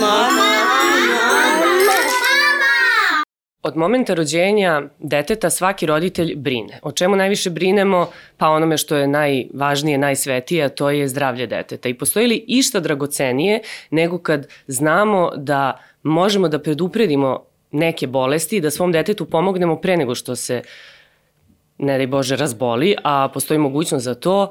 Mama. Od momenta rođenja deteta svaki roditelj brine. O čemu najviše brinemo? Pa onome što je najvažnije, najsvetije, a to je zdravlje deteta. I postoji li išta dragocenije nego kad znamo da možemo da predupredimo neke bolesti i da svom detetu pomognemo pre nego što se, ne daj Bože, razboli, a postoji mogućnost za to.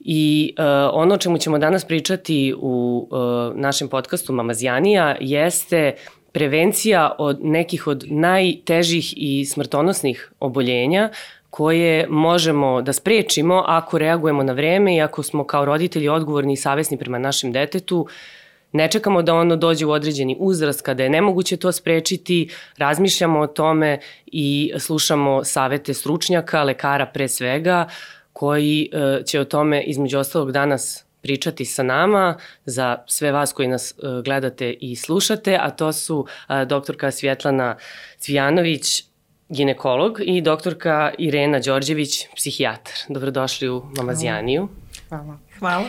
I uh, ono o čemu ćemo danas pričati u uh, našem podcastu Mamazjanija jeste prevencija od nekih od najtežih i smrtonosnih oboljenja koje možemo da sprečimo ako reagujemo na vreme i ako smo kao roditelji odgovorni i savesni prema našem detetu, ne čekamo da ono dođe u određeni uzrast kada je nemoguće to sprečiti, razmišljamo o tome i slušamo savete stručnjaka, lekara pre svega, koji e, će o tome između ostalog danas pričati sa nama za sve vas koji nas e, gledate i slušate, a to su e, doktorka Svjetlana Cvijanović, ginekolog i doktorka Irena Đorđević, psihijatar. Dobrodošli u Mamazijaniju. Hvala. Hvala.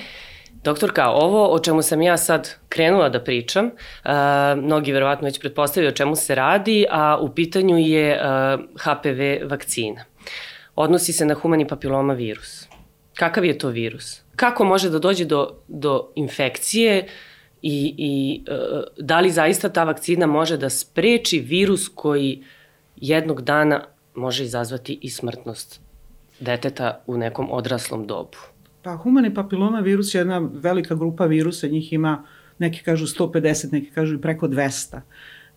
Doktorka, ovo o čemu sam ja sad krenula da pričam, uh, mnogi verovatno već pretpostavljaju o čemu se radi, a u pitanju je uh, HPV vakcina. Odnosi se na humani papiloma virus. Kakav je to virus? Kako može da dođe do, do infekcije i, i uh, da li zaista ta vakcina može da spreči virus koji jednog dana može izazvati i smrtnost deteta u nekom odraslom dobu? Pa humani papiloma virus je jedna velika grupa virusa, njih ima, neki kažu 150, neki kažu i preko 200.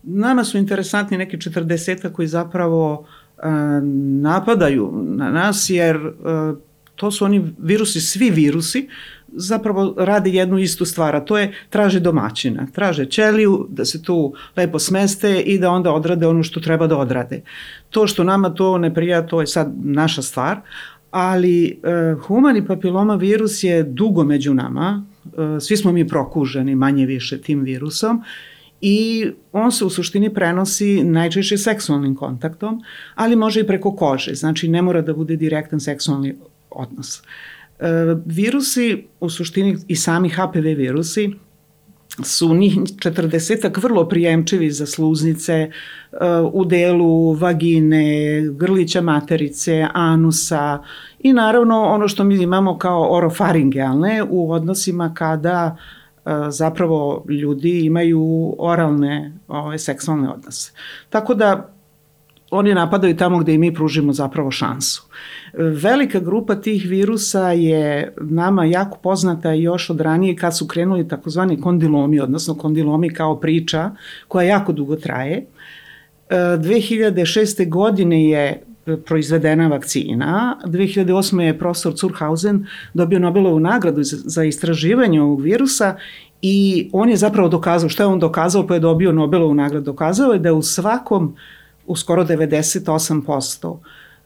Nama su interesantni neki 40 koji zapravo e, napadaju na nas jer e, to su oni virusi, svi virusi, zapravo rade jednu istu stvar, a to je traže domaćina, traže ćeliju, da se tu lepo smeste i da onda odrade ono što treba da odrade. To što nama to ne prija, to je sad naša stvar, ali e, humani papiloma virus je dugo među nama, e, svi smo mi prokuženi manje više tim virusom i on se u suštini prenosi najčešće seksualnim kontaktom, ali može i preko kože, znači ne mora da bude direktan seksualni odnos. E, virusi, u suštini i sami HPV virusi, su njih 40 vrlo prijemčivi za sluznice uh, u delu vagine, grlića materice, anusa i naravno ono što mi imamo kao orofaringealne u odnosima kada uh, zapravo ljudi imaju oralne ove, seksualne odnose. Tako da oni napadaju tamo gde i mi pružimo zapravo šansu. Velika grupa tih virusa je nama jako poznata još od ranije kad su krenuli takozvani kondilomi, odnosno kondilomi kao priča koja jako dugo traje. 2006. godine je proizvedena vakcina. 2008. je profesor Zurhausen dobio Nobelovu nagradu za istraživanje ovog virusa i on je zapravo dokazao, što je on dokazao pa je dobio Nobelovu nagradu, dokazao je da u svakom, u skoro 98%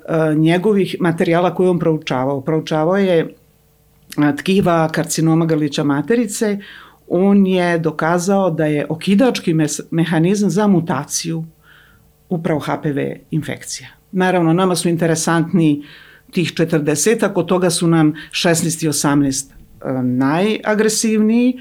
E, njegovih materijala koje on proučavao. Proučavao je e, tkiva karcinoma grlića materice, on je dokazao da je okidački mehanizam za mutaciju upravo HPV infekcija. Naravno, nama su interesantni tih 40, ako toga su nam 16 i 18 e, najagresivniji,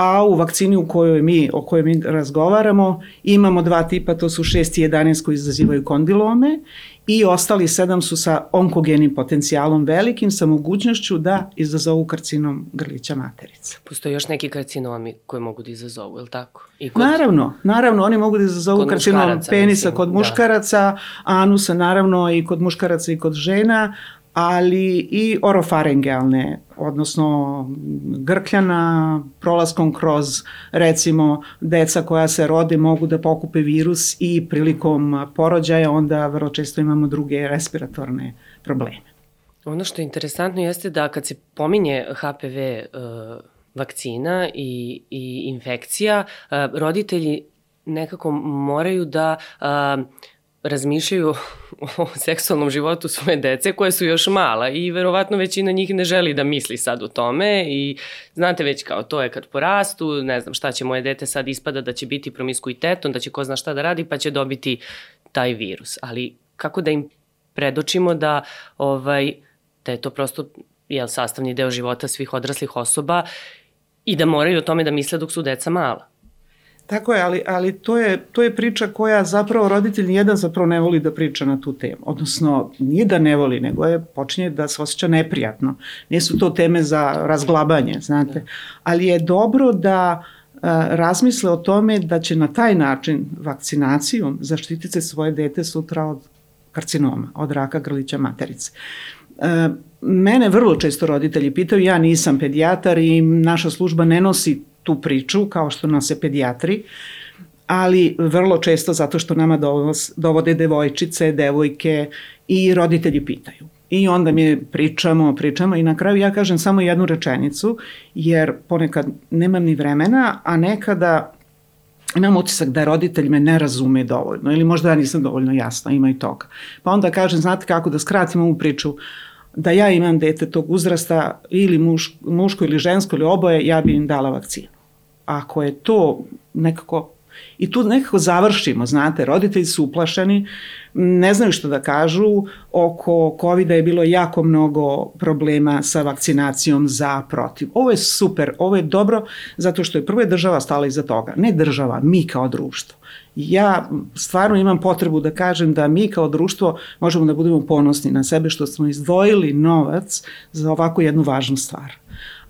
a u vakcini u kojoj mi, o kojoj mi razgovaramo imamo dva tipa, to su 6 i 11 koji izazivaju kondilome i ostali sedam su sa onkogenim potencijalom velikim, sa mogućnošću da izazovu karcinom grlića materice. Postoje još neki karcinomi koji mogu da izazovu, je li tako? I kod... Naravno, naravno, oni mogu da izazovu karcinom penisa mislim, kod da. muškaraca, da. anusa naravno i kod muškaraca i kod žena, ali i orofarengealne, odnosno grkljana, prolaskom kroz recimo deca koja se rode mogu da pokupe virus i prilikom porođaja onda vrlo često imamo druge respiratorne probleme. Ono što je interesantno jeste da kad se pominje HPV uh, vakcina i, i infekcija, uh, roditelji nekako moraju da uh, razmišljaju o seksualnom životu svoje dece koje su još mala i verovatno većina njih ne želi da misli sad o tome i znate već kao to je kad porastu, ne znam šta će moje dete sad ispada da će biti promiskuitetom, da će ko zna šta da radi pa će dobiti taj virus. Ali kako da im predočimo da ovaj da je to prosto jel, sastavni deo života svih odraslih osoba i da moraju o tome da misle dok su deca mala. Tako je, ali, ali to, je, to je priča koja zapravo roditelj nijedan zapravo ne voli da priča na tu temu. Odnosno, nije da ne voli, nego je počinje da se osjeća neprijatno. Nisu to teme za razglabanje, znate. Ali je dobro da a, razmisle o tome da će na taj način vakcinacijom zaštititi svoje dete sutra od karcinoma, od raka grlića materice. E, mene vrlo često roditelji pitaju, ja nisam pedijatar i naša služba ne nosi tu priču kao što nose pedijatri, ali vrlo često zato što nama dovode devojčice, devojke i roditelji pitaju. I onda mi pričamo, pričamo i na kraju ja kažem samo jednu rečenicu, jer ponekad nemam ni vremena, a nekada imam utisak da roditelj me ne razume dovoljno ili možda ja nisam dovoljno jasna, ima i toga. Pa onda kažem, znate kako da skratim ovu priču, da ja imam dete tog uzrasta ili muš, muško ili žensko ili oboje, ja bi im dala vakcinu. Ako je to nekako I tu nekako završimo, znate, roditelji su uplašeni, ne znaju što da kažu, oko COVID-a je bilo jako mnogo problema sa vakcinacijom za protiv. Ovo je super, ovo je dobro, zato što je prvo država stala iza toga, ne država, mi kao društvo. Ja stvarno imam potrebu da kažem da mi kao društvo možemo da budemo ponosni na sebe što smo izdvojili novac za ovako jednu važnu stvar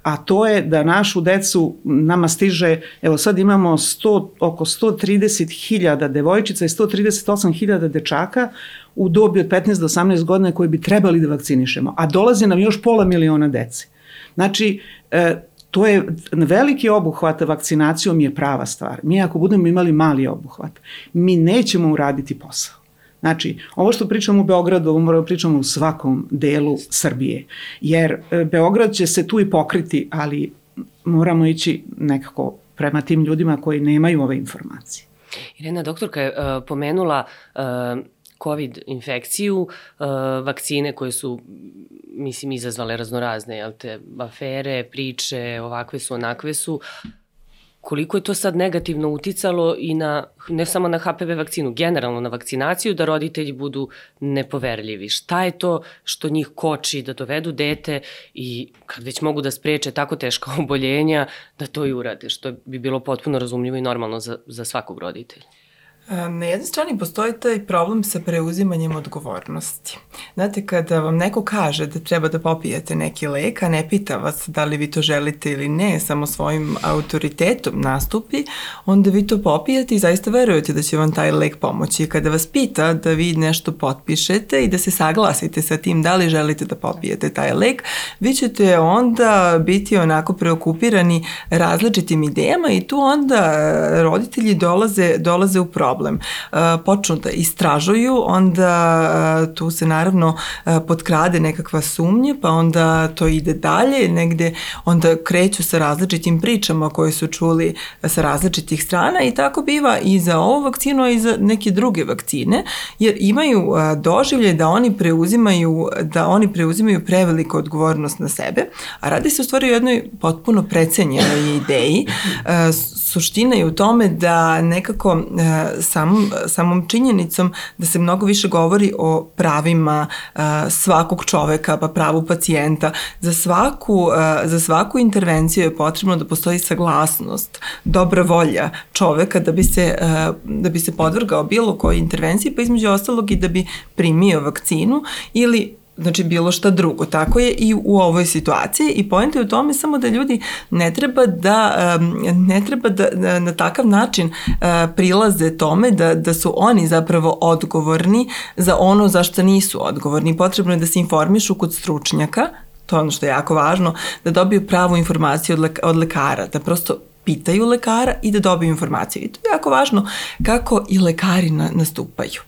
a to je da našu decu nama stiže, evo sad imamo 100, oko 130.000 devojčica i 138.000 dečaka u dobi od 15 do 18 godina koji bi trebali da vakcinišemo, a dolazi nam još pola miliona dece. Znači, e, to je veliki obuhvat vakcinacijom je prava stvar. Mi ako budemo imali mali obuhvat, mi nećemo uraditi posao. Znači, ovo što pričamo u Beogradu, ovo moramo da pričamo u svakom delu Srbije, jer e, Beograd će se tu i pokriti, ali moramo ići nekako prema tim ljudima koji nemaju ove informacije. Irena, doktorka je uh, pomenula uh, COVID infekciju, uh, vakcine koje su, mislim, izazvale raznorazne, jel te, afere, priče, ovakve su, onakve su koliko je to sad negativno uticalo i na, ne samo na HPV vakcinu, generalno na vakcinaciju, da roditelji budu nepoverljivi. Šta je to što njih koči da dovedu dete i kad već mogu da spreče tako teška oboljenja, da to i urade, što bi bilo potpuno razumljivo i normalno za, za svakog roditelja. Na jednoj strani postoji taj problem sa preuzimanjem odgovornosti. Znate, kada vam neko kaže da treba da popijete neki lek, a ne pita vas da li vi to želite ili ne, samo svojim autoritetom nastupi, onda vi to popijete i zaista verujete da će vam taj lek pomoći. Kada vas pita da vi nešto potpišete i da se saglasite sa tim da li želite da popijete taj lek, vi ćete onda biti onako preokupirani različitim idejama i tu onda roditelji dolaze, dolaze u problem problem. E, počnu da istražuju, onda e, tu se naravno e, potkrade nekakva sumnja, pa onda to ide dalje, negde onda kreću sa različitim pričama koje su čuli sa različitih strana i tako biva i za ovu vakcinu, a i za neke druge vakcine, jer imaju doživlje da oni preuzimaju da oni preuzimaju preveliku odgovornost na sebe, a radi se u stvari o jednoj potpuno precenjenoj ideji. Suština je u tome da nekako samom, samom činjenicom da se mnogo više govori o pravima uh, svakog čoveka, pa pravu pacijenta. Za svaku, uh, za svaku intervenciju je potrebno da postoji saglasnost, dobra volja čoveka da bi se, uh, da bi se podvrgao bilo koje intervenciji, pa između ostalog i da bi primio vakcinu ili znači bilo šta drugo. Tako je i u ovoj situaciji i pojenta je u tome samo da ljudi ne treba da, ne treba da na takav način prilaze tome da, da su oni zapravo odgovorni za ono za što nisu odgovorni. Potrebno je da se informišu kod stručnjaka, to je ono što je jako važno, da dobiju pravu informaciju od, od lekara, da prosto pitaju lekara i da dobiju informaciju. I to je jako važno kako i lekari na, nastupaju.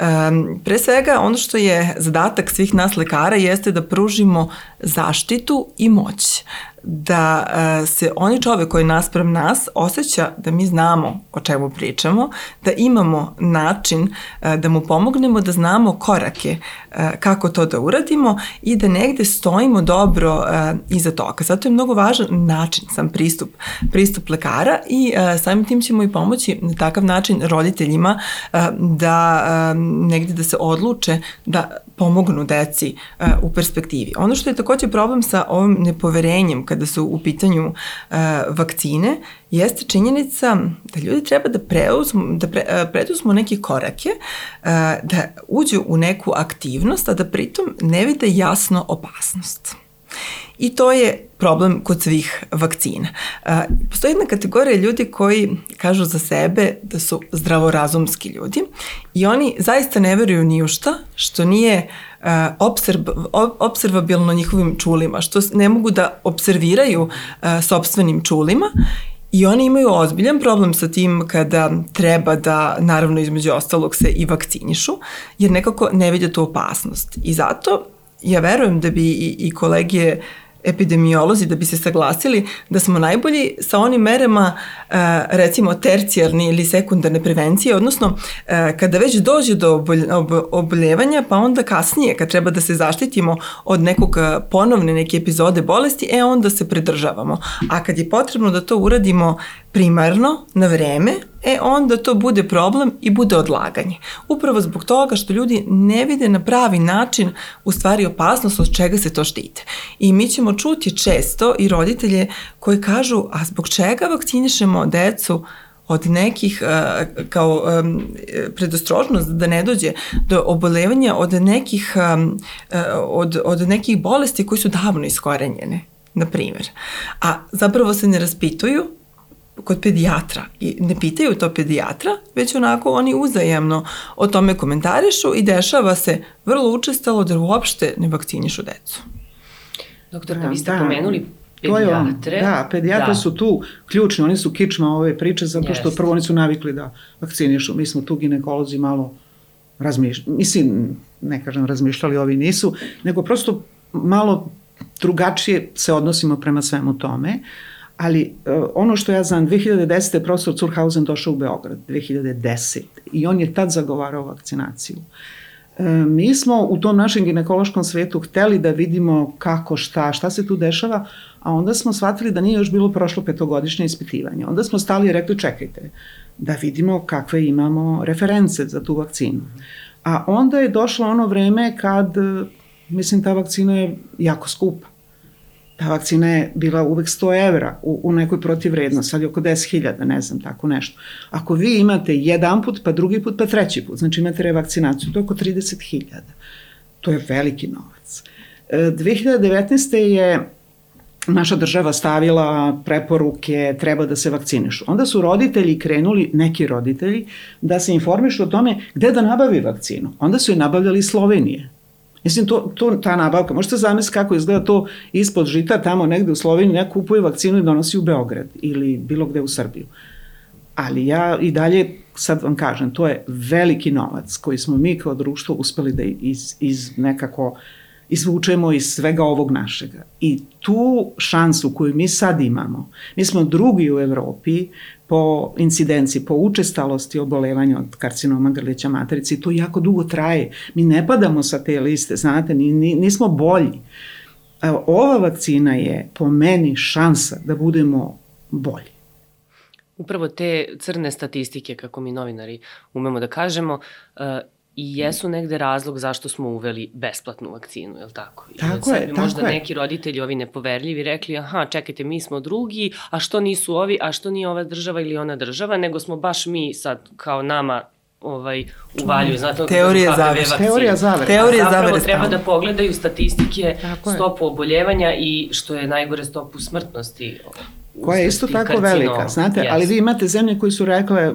Um, pre svega, ono što je zadatak svih nas lekara jeste da pružimo zaštitu i moć da uh, se oni čovek koji naspram nas osjeća da mi znamo o čemu pričamo, da imamo način uh, da mu pomognemo, da znamo korake uh, kako to da uradimo i da negde stojimo dobro iza toga. Zato je mnogo važan način, sam pristup, pristup lekara i samim tim ćemo i pomoći na takav način roditeljima da negde da se odluče da pomognu deci u perspektivi. Ono što je takođe problem sa ovim nepoverenjem kada su u pitanju uh, vakcine jeste činjenica da ljudi treba da preuzmu, da pre, uh, preduzmu neke korake, uh, da uđu u neku aktivnost, a da pritom ne vide jasno opasnost. I to je problem kod svih vakcina. Postoji jedna kategorija ljudi koji kažu za sebe da su zdravorazumski ljudi i oni zaista ne veruju ni u šta što nije observ, observabilno njihovim čulima, što ne mogu da observiraju sobstvenim čulima I oni imaju ozbiljan problem sa tim kada treba da, naravno između ostalog, se i vakcinišu, jer nekako ne vide tu opasnost. I zato ja verujem da bi i, i kolegije epidemiolozi da bi se saglasili da smo najbolji sa onim merama e, recimo tercijarne ili sekundarne prevencije, odnosno e, kada već dođe do oboljevanja pa onda kasnije kad treba da se zaštitimo od nekog e, ponovne neke epizode bolesti, e onda se pridržavamo. A kad je potrebno da to uradimo primarno, na vreme, e onda to bude problem i bude odlaganje. Upravo zbog toga što ljudi ne vide na pravi način u stvari opasnost od čega se to štite. I mi ćemo čuti često i roditelje koji kažu, a zbog čega vakcinišemo decu od nekih kao predostrožnost da ne dođe do obolevanja od nekih od, od nekih bolesti koji su davno iskorenjene na primjer. A zapravo se ne raspituju kod pedijatra i ne pitaju to pedijatra, već onako oni uzajemno o tome komentarišu i dešava se vrlo učestalo da uopšte ne vakcinišu decu. Doktorka, da, vi ste da. pomenuli pedijatre. da, pedijatra da. su tu ključni, oni su kičma ove priče zato što prvo oni su navikli da vakcinišu. Mi smo tu ginekolozi malo razmišljali, mislim, ne kažem razmišljali, ovi nisu, nego prosto malo drugačije se odnosimo prema svemu tome. Uh, Ali uh, ono što ja znam, 2010. je profesor Curhausen došao u Beograd, 2010. I on je tad zagovarao vakcinaciju. E, mi smo u tom našem ginekološkom svetu hteli da vidimo kako, šta, šta se tu dešava, a onda smo shvatili da nije još bilo prošlo petogodišnje ispitivanje. Onda smo stali i rekli čekajte, da vidimo kakve imamo reference za tu vakcinu. A onda je došlo ono vreme kad, mislim, ta vakcina je jako skupa ta vakcina je bila uvek 100 evra u, u nekoj protivrednosti, sad je oko 10.000, ne znam, tako nešto. Ako vi imate jedan put, pa drugi put, pa treći put, znači imate revakcinaciju, to je oko 30.000. To je veliki novac. 2019. E, je naša država stavila preporuke, treba da se vakcinišu. Onda su roditelji krenuli, neki roditelji, da se informišu o tome gde da nabavi vakcinu. Onda su je nabavljali Slovenije. Mislim, to, to, ta nabavka, možete zamisliti kako izgleda to ispod žita tamo negde u Sloveniji, neko kupuje vakcinu i donosi u Beograd ili bilo gde u Srbiju. Ali ja i dalje, sad vam kažem, to je veliki novac koji smo mi kao društvo uspeli da iz, iz nekako izvučemo iz svega ovog našega. I tu šansu koju mi sad imamo, mi smo drugi u Evropi po incidenciji, po učestalosti obolevanja od karcinoma grlića materice i to jako dugo traje. Mi ne padamo sa te liste, znate, ni, ni, nismo bolji. Ova vakcina je po meni šansa da budemo bolji. Upravo te crne statistike, kako mi novinari umemo da kažemo, uh, i jesu negde razlog zašto smo uveli besplatnu vakcinu, je li tako? I tako je, tako možda je. neki roditelji ovi nepoverljivi rekli, aha, čekajte, mi smo drugi, a što nisu ovi, a što nije ova država ili ona država, nego smo baš mi sad kao nama ovaj uvaljuju znate teorija zavere teorija zavere teorija zavere treba da pogledaju statistike tako stopu oboljevanja i što je najgore stopu smrtnosti koja je isto tako karcinom. velika znate yes. ali vi imate zemlje koji su rekle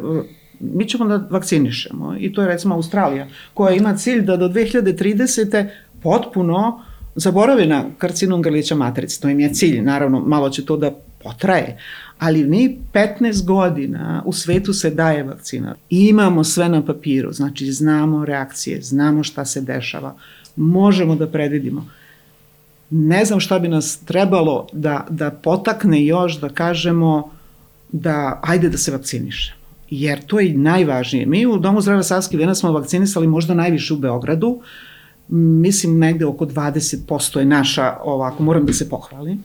mi ćemo da vakcinišemo i to je recimo Australija koja ima cilj da do 2030. potpuno zaborave na karcinom grlića matrice. To im je cilj, naravno malo će to da potraje, ali mi 15 godina u svetu se daje vakcina. I imamo sve na papiru, znači znamo reakcije, znamo šta se dešava, možemo da predvidimo. Ne znam šta bi nas trebalo da, da potakne još da kažemo da ajde da se vakciniše jer to je najvažnije. Mi u Domu zdravlja Savski Vena smo vakcinisali možda najviše u Beogradu, mislim negde oko 20% je naša, ovako moram da se pohvalim,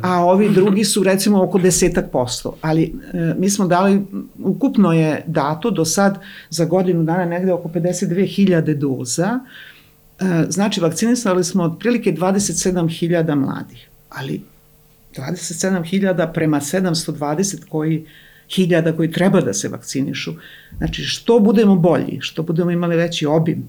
a ovi drugi su recimo oko desetak posto, ali e, mi smo dali, ukupno je dato do sad za godinu dana negde oko 52.000 doza. E, znači, vakcinisali smo otprilike 27.000 mladih, ali 27.000 prema 720 koji hiljada koji treba da se vakcinišu. Znači, što budemo bolji, što budemo imali veći obim,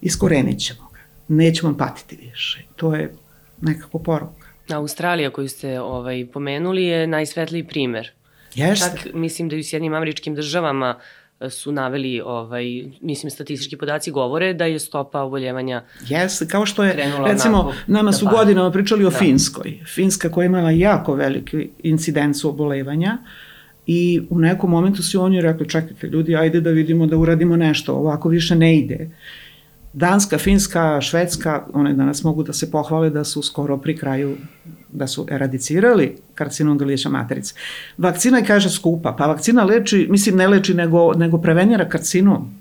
iskorenit ćemo ga. Nećemo patiti više. To je nekako poruka. Australija koju ste ovaj, pomenuli je najsvetliji primer. Jeste. Čak mislim da i u Sjednim američkim državama e, su naveli, ovaj, mislim, statistički podaci govore da je stopa oboljevanja Jeste, kao što je, recimo, onako, nama da su da godinama pričali o da. Finskoj. Finska koja je imala jako veliku incidenciju obolevanja i u nekom momentu su oni rekli, čekajte ljudi, ajde da vidimo da uradimo nešto, ovako više ne ide. Danska, Finska, Švedska, one danas mogu da se pohvale da su skoro pri kraju, da su eradicirali karcinom grlića materice. Vakcina je, kaže, skupa, pa vakcina leči, mislim ne leči, nego, nego prevenira karcinom.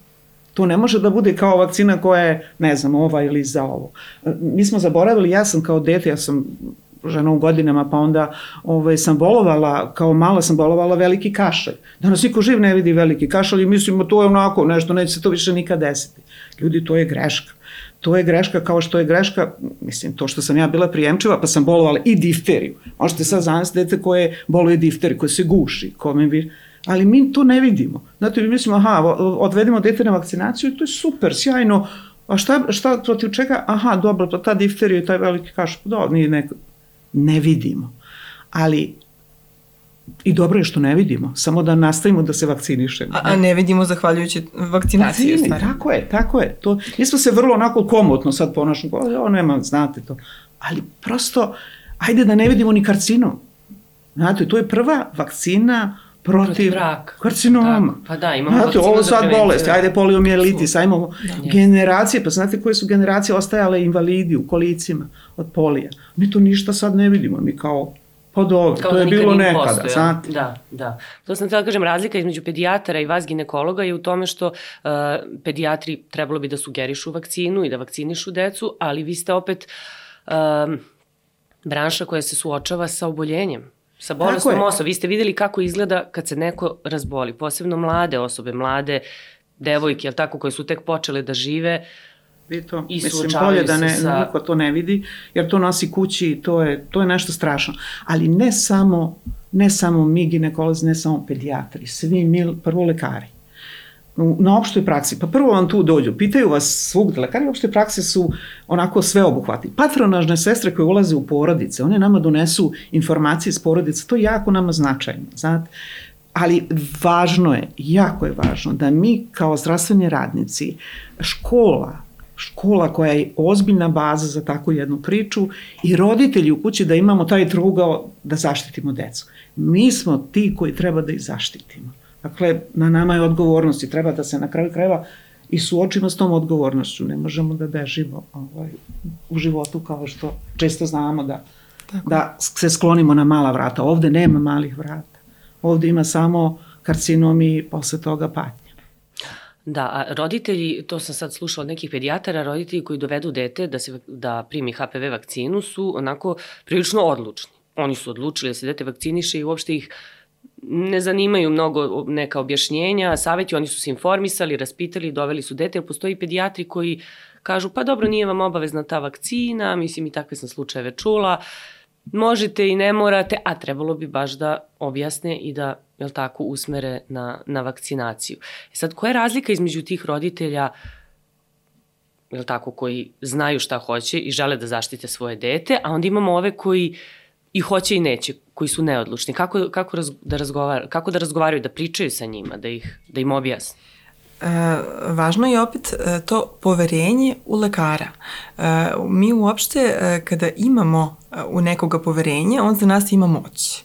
To ne može da bude kao vakcina koja je, ne znam, ova ili za ovo. Mi smo zaboravili, ja sam kao dete, ja sam žena u godinama, pa onda ovaj, sam bolovala, kao mala sam bolovala veliki kašalj. Danas niko živ ne vidi veliki kašalj i mislimo to je onako nešto, neće se to više nikad desiti. Ljudi, to je greška. To je greška kao što je greška, mislim, to što sam ja bila prijemčiva, pa sam bolovala i difteriju. Možete sad zamisliti dete koje boluje difteriju, koje se guši, kome bi... Ali mi to ne vidimo. Znate, mi mislimo, aha, odvedemo dete na vakcinaciju i to je super, sjajno, A šta, šta protiv čega? Aha, dobro, to ta difterija i taj veliki kaš, da, nije neko, ne vidimo. Ali I dobro je što ne vidimo, samo da nastavimo da se vakcinišemo. A, a ne vidimo zahvaljujući vakcinaciji. Vakcini, tako je, tako je. To, mi smo se vrlo onako komotno sad ponašamo, o, nema, znate to. Ali prosto, ajde da ne vidimo ni karcinom. Znate, to je prva vakcina protiv, protiv raka. karcinoma. Pa da, imamo znate, ovo sad bolest, ajde poliomijelitis, ajmo da, generacije, pa znate koje su generacije ostajale invalidi u kolicima od polija. Mi to ništa sad ne vidimo, mi kao Pa dobro, Kao to je da bilo nekada, postoja. znate. Da, da. To sam htjela da kažem, razlika između pedijatara i vas ginekologa je u tome što uh, pedijatri trebalo bi da sugerišu vakcinu i da vakcinišu decu, ali vi ste opet uh, branša koja se suočava sa oboljenjem sa bolestom osobom. Vi ste videli kako izgleda kad se neko razboli, posebno mlade osobe, mlade devojke, jel tako, koje su tek počele da žive, Vi to, I mislim, bolje da ne, sa... niko to ne vidi, jer to nosi kući i to je, to je nešto strašno. Ali ne samo, ne samo mi ginekolozi, ne samo pedijatri, svi mi, prvo lekari. Na opštoj praksi, pa prvo vam tu dođu, pitaju vas svugde, lekari opšte prakse su onako sve obuhvati. Patronažne sestre koje ulaze u porodice, one nama donesu informacije iz porodice, to je jako nama značajno, znate. Ali važno je, jako je važno da mi kao zdravstveni radnici, škola, škola koja je ozbiljna baza za takvu jednu priču i roditelji u kući da imamo taj trugao da zaštitimo decu. Mi smo ti koji treba da ih zaštitimo. Dakle, na nama je odgovornost i treba da se na kraju krajeva i suočimo s tom odgovornošću. Ne možemo da bežimo ovaj, u životu kao što često znamo da, Tako. da se sklonimo na mala vrata. Ovde nema malih vrata. Ovde ima samo karcinom i posle toga patnje. Da, a roditelji, to sam sad slušala od nekih pedijatara, roditelji koji dovedu dete da, se, da primi HPV vakcinu su onako prilično odlučni. Oni su odlučili da se dete vakciniše i uopšte ih ne zanimaju mnogo neka objašnjenja, saveti, oni su se informisali, raspitali, doveli su dete, jer postoji pedijatri koji kažu pa dobro nije vam obavezna ta vakcina, mislim i takve sam slučajeve čula, možete i ne morate, a trebalo bi baš da objasne i da, jel tako, usmere na, na vakcinaciju. E sad, koja je razlika između tih roditelja jel tako, koji znaju šta hoće i žele da zaštite svoje dete, a onda imamo ove koji i hoće i neće, koji su neodlučni. Kako, kako, raz, da, razgovar, kako da razgovaraju, da pričaju sa njima, da, ih, da im objasne? E, važno je opet e, to poverenje u lekara. E, mi uopšte e, kada imamo u nekoga poverenje, on za nas ima moć.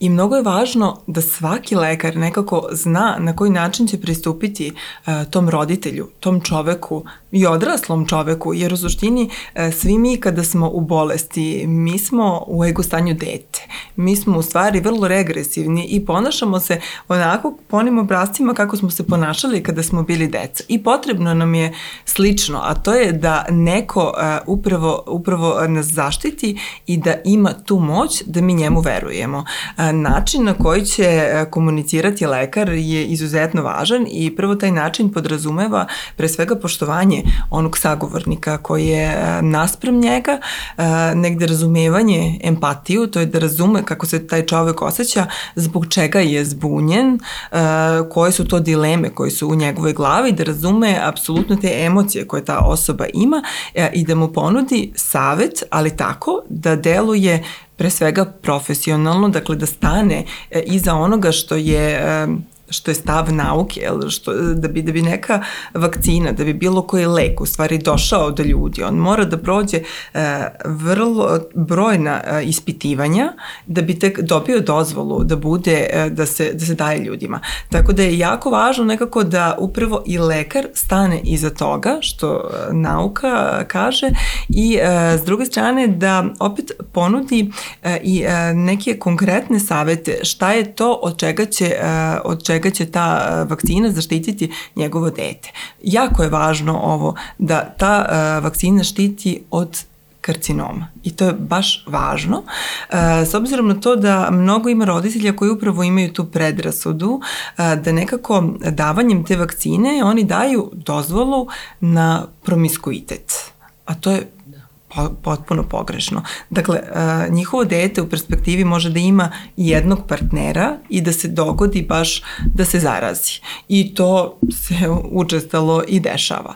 I mnogo je važno da svaki lekar nekako zna na koji način će pristupiti uh, tom roditelju, tom čoveku i odraslom čoveku, jer u suštini uh, svi mi kada smo u bolesti, mi smo u ego stanju dete. Mi smo u stvari vrlo regresivni i ponašamo se onako po onim obrazcima kako smo se ponašali kada smo bili deca. I potrebno nam je slično, a to je da neko uh, upravo, upravo nas zaštiti i da ima tu moć da mi njemu verujemo. način na koji će komunicirati lekar je izuzetno važan i prvo taj način podrazumeva pre svega poštovanje onog sagovornika koji je nasprem njega, negde razumevanje, empatiju, to je da razume kako se taj čovek osjeća, zbog čega je zbunjen, koje su to dileme koje su u njegovoj glavi, da razume apsolutno te emocije koje ta osoba ima i da mu ponudi savet, ali tako da deluje pre svega profesionalno, dakle da stane e, iza onoga što je e, što je stav nauke, jel, što, da, bi, da bi neka vakcina, da bi bilo koji lek u stvari došao do ljudi, on mora da prođe e, vrlo brojna e, ispitivanja da bi tek dobio dozvolu da bude, e, da, se, da se daje ljudima. Tako da je jako važno nekako da upravo i lekar stane iza toga, što e, nauka kaže, i e, s druge strane da opet ponudi e, i e, neke konkretne savete šta je to od čega će, e, od čega čega će ta e, vakcina zaštititi njegovo dete. Jako je važno ovo da ta e, vakcina štiti od karcinoma. I to je baš važno. E, s obzirom na to da mnogo ima roditelja koji upravo imaju tu predrasudu da nekako davanjem te vakcine oni daju dozvolu na promiskuitet. A to je potpuno pogrešno. Dakle, njihovo dete u perspektivi može da ima jednog partnera i da se dogodi baš da se zarazi. I to se učestalo i dešava.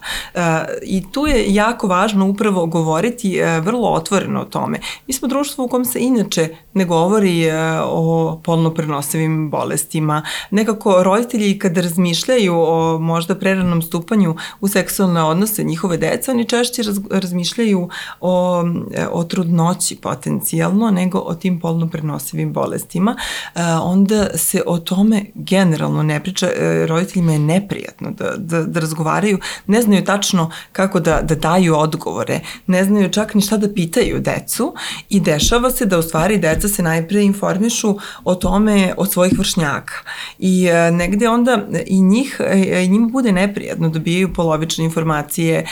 I tu je jako važno upravo govoriti vrlo otvoreno o tome. Mi smo društvo u kom se inače ne govori o polno prenosivim bolestima. Nekako roditelji kada razmišljaju o možda preranom stupanju u seksualne odnose njihove deca, oni češće razmišljaju o, o trudnoći potencijalno, nego o tim polno prenosivim bolestima, e, onda se o tome generalno ne priča, e, roditeljima je neprijatno da, da, da razgovaraju, ne znaju tačno kako da, da daju odgovore, ne znaju čak ni šta da pitaju decu i dešava se da u stvari deca se najpre informišu o tome od svojih vršnjaka. I e, negde onda i njih, i njima bude neprijatno, dobijaju polovične informacije,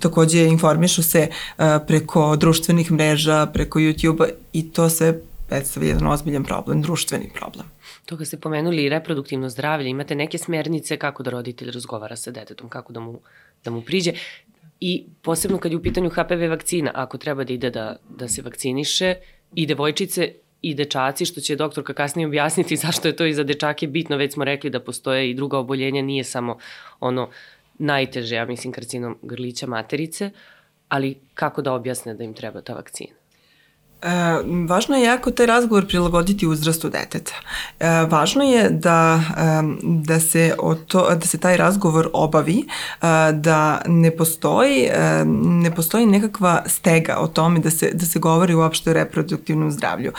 takođe informišu se preko društvenih mreža, preko YouTube-a i to sve predstavlja jedan ozbiljan problem, društveni problem. To kad ste pomenuli reproduktivno zdravlje, imate neke smernice kako da roditelj razgovara sa detetom, kako da mu, da mu priđe. I posebno kad je u pitanju HPV vakcina, ako treba da ide da, da se vakciniše, i devojčice i dečaci, što će doktorka kasnije objasniti zašto je to i za dečake bitno, već smo rekli da postoje i druga oboljenja, nije samo ono najteže, ja mislim, karcinom grlića materice, ali kako da objasne da im treba ta vakcina? E, važno je jako taj razgovor prilagoditi uzrastu deteta. E, važno je da, e, da, se o to, da se taj razgovor obavi, e, da ne postoji, ne postoji nekakva stega o tome da se, da se govori uopšte o reproduktivnom zdravlju.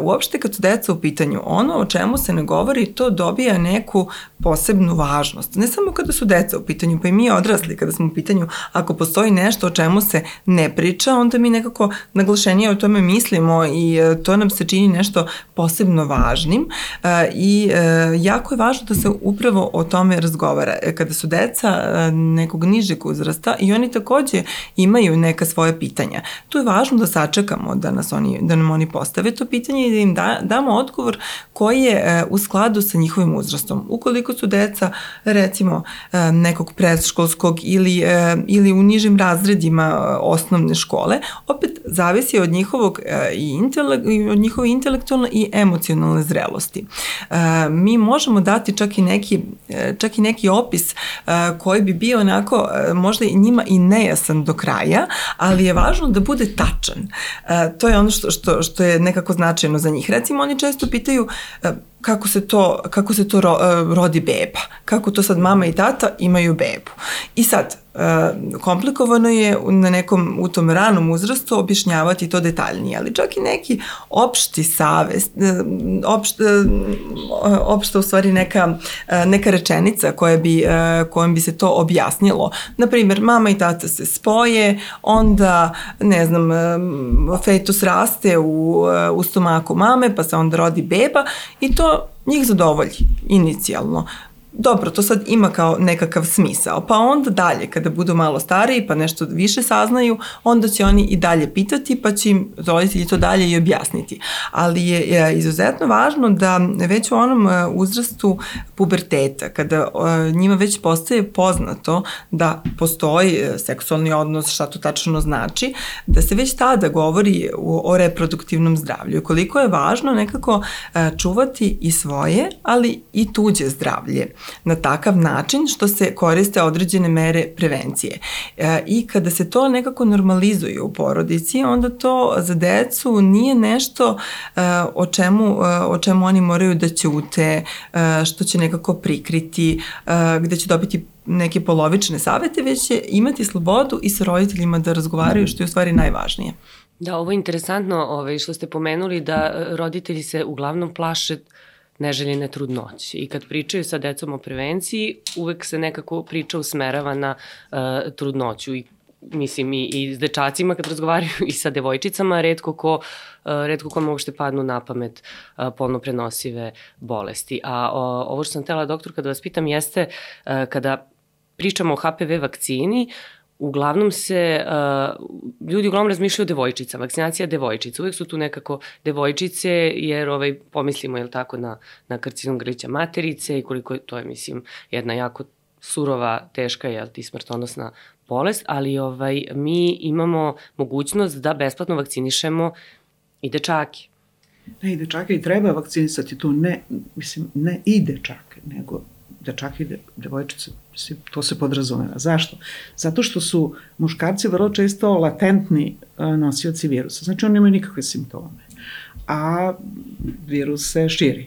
Uopšte kad su deca u pitanju, ono o čemu se ne govori, to dobija neku posebnu važnost. Ne samo kada su deca u pitanju, pa i mi odrasli kada smo u pitanju, ako postoji nešto o čemu se ne priča, onda mi nekako naglašenije o tome mislimo i e, to nam se čini nešto posebno važnim e, i e, jako je važno da se upravo o tome razgovara. Kada su deca nekog nižeg uzrasta i oni takođe imaju neka svoje pitanja. Tu je važno da sačekamo da, nas oni, da nam oni postave to pitanje i da im da, damo odgovor koji je u skladu sa njihovim uzrastom. Ukoliko su deca recimo nekog predškolskog ili, ili u nižim razredima osnovne škole, opet zavisi od njihovog i intelek, od njihove intelektualne i emocionalne zrelosti. Mi možemo dati čak i neki, čak i neki opis koji bi bio onako možda i njima i nejasan do kraja, ali je važno da bude tačan. To je ono što, što, što je nekako značajno za njih. Recimo, oni često pitaju kako se to, kako se to ro, uh, rodi beba, kako to sad mama i tata imaju bebu. I sad, uh, komplikovano je na nekom, u tom ranom uzrastu objašnjavati to detaljnije, ali čak i neki opšti savest, uh, opšt, opšta u stvari neka, neka rečenica koja bi, kojom bi se to objasnilo. Naprimjer, mama i tata se spoje, onda, ne znam, fetus raste u, u stomaku mame, pa se onda rodi beba i to njih zadovolji inicijalno. Dobro, to sad ima kao nekakav smisao. Pa onda dalje, kada budu malo stariji pa nešto više saznaju, onda će oni i dalje pitati pa će im roditelji to dalje i objasniti. Ali je, izuzetno važno da već u onom e, uzrastu puberteta, kada e, njima već postaje poznato da postoji e, seksualni odnos, šta to tačno znači, da se već tada govori o reproduktivnom zdravlju. Koliko je važno nekako čuvati i svoje, ali i tuđe zdravlje na takav način što se koriste određene mere prevencije. E, I kada se to nekako normalizuje u porodici, onda to za decu nije nešto e, o čemu, e, o čemu oni moraju da ćute, što će nekako prikriti, gde će dobiti neke polovične savete, već će imati slobodu i sa roditeljima da razgovaraju, što je u stvari najvažnije. Da, ovo je interesantno ovaj, što ste pomenuli da roditelji se uglavnom plaše uh, neželjene trudnoće. I kad pričaju sa decom o prevenciji, uvek se nekako priča usmerava na uh, trudnoću i mislim i, i s dečacima kad razgovaraju i sa devojčicama, redko ko, uh, redko ko uopšte padnu na pamet uh, polno prenosive bolesti. A o, ovo što sam tela doktor kada vas pitam jeste kada pričamo o HPV vakcini, uh, uglavnom se, uh, ljudi uglavnom razmišljaju o devojčicama, vakcinacija devojčica, uvek su tu nekako devojčice, jer ovaj, pomislimo, je tako, na, na karcinom grlića materice i koliko je, to je, mislim, jedna jako surova, teška, jel ti, smrtonosna bolest, ali ovaj, mi imamo mogućnost da besplatno vakcinišemo i dečake. Ne, i dečake i treba vakcinisati tu, ne, mislim, ne i dečake, nego dečake i devojčice, mislim, to se podrazumeva. Zašto? Zato što su muškarci vrlo često latentni e, nosioci virusa, znači oni nemaju nikakve simptome, a virus se širi.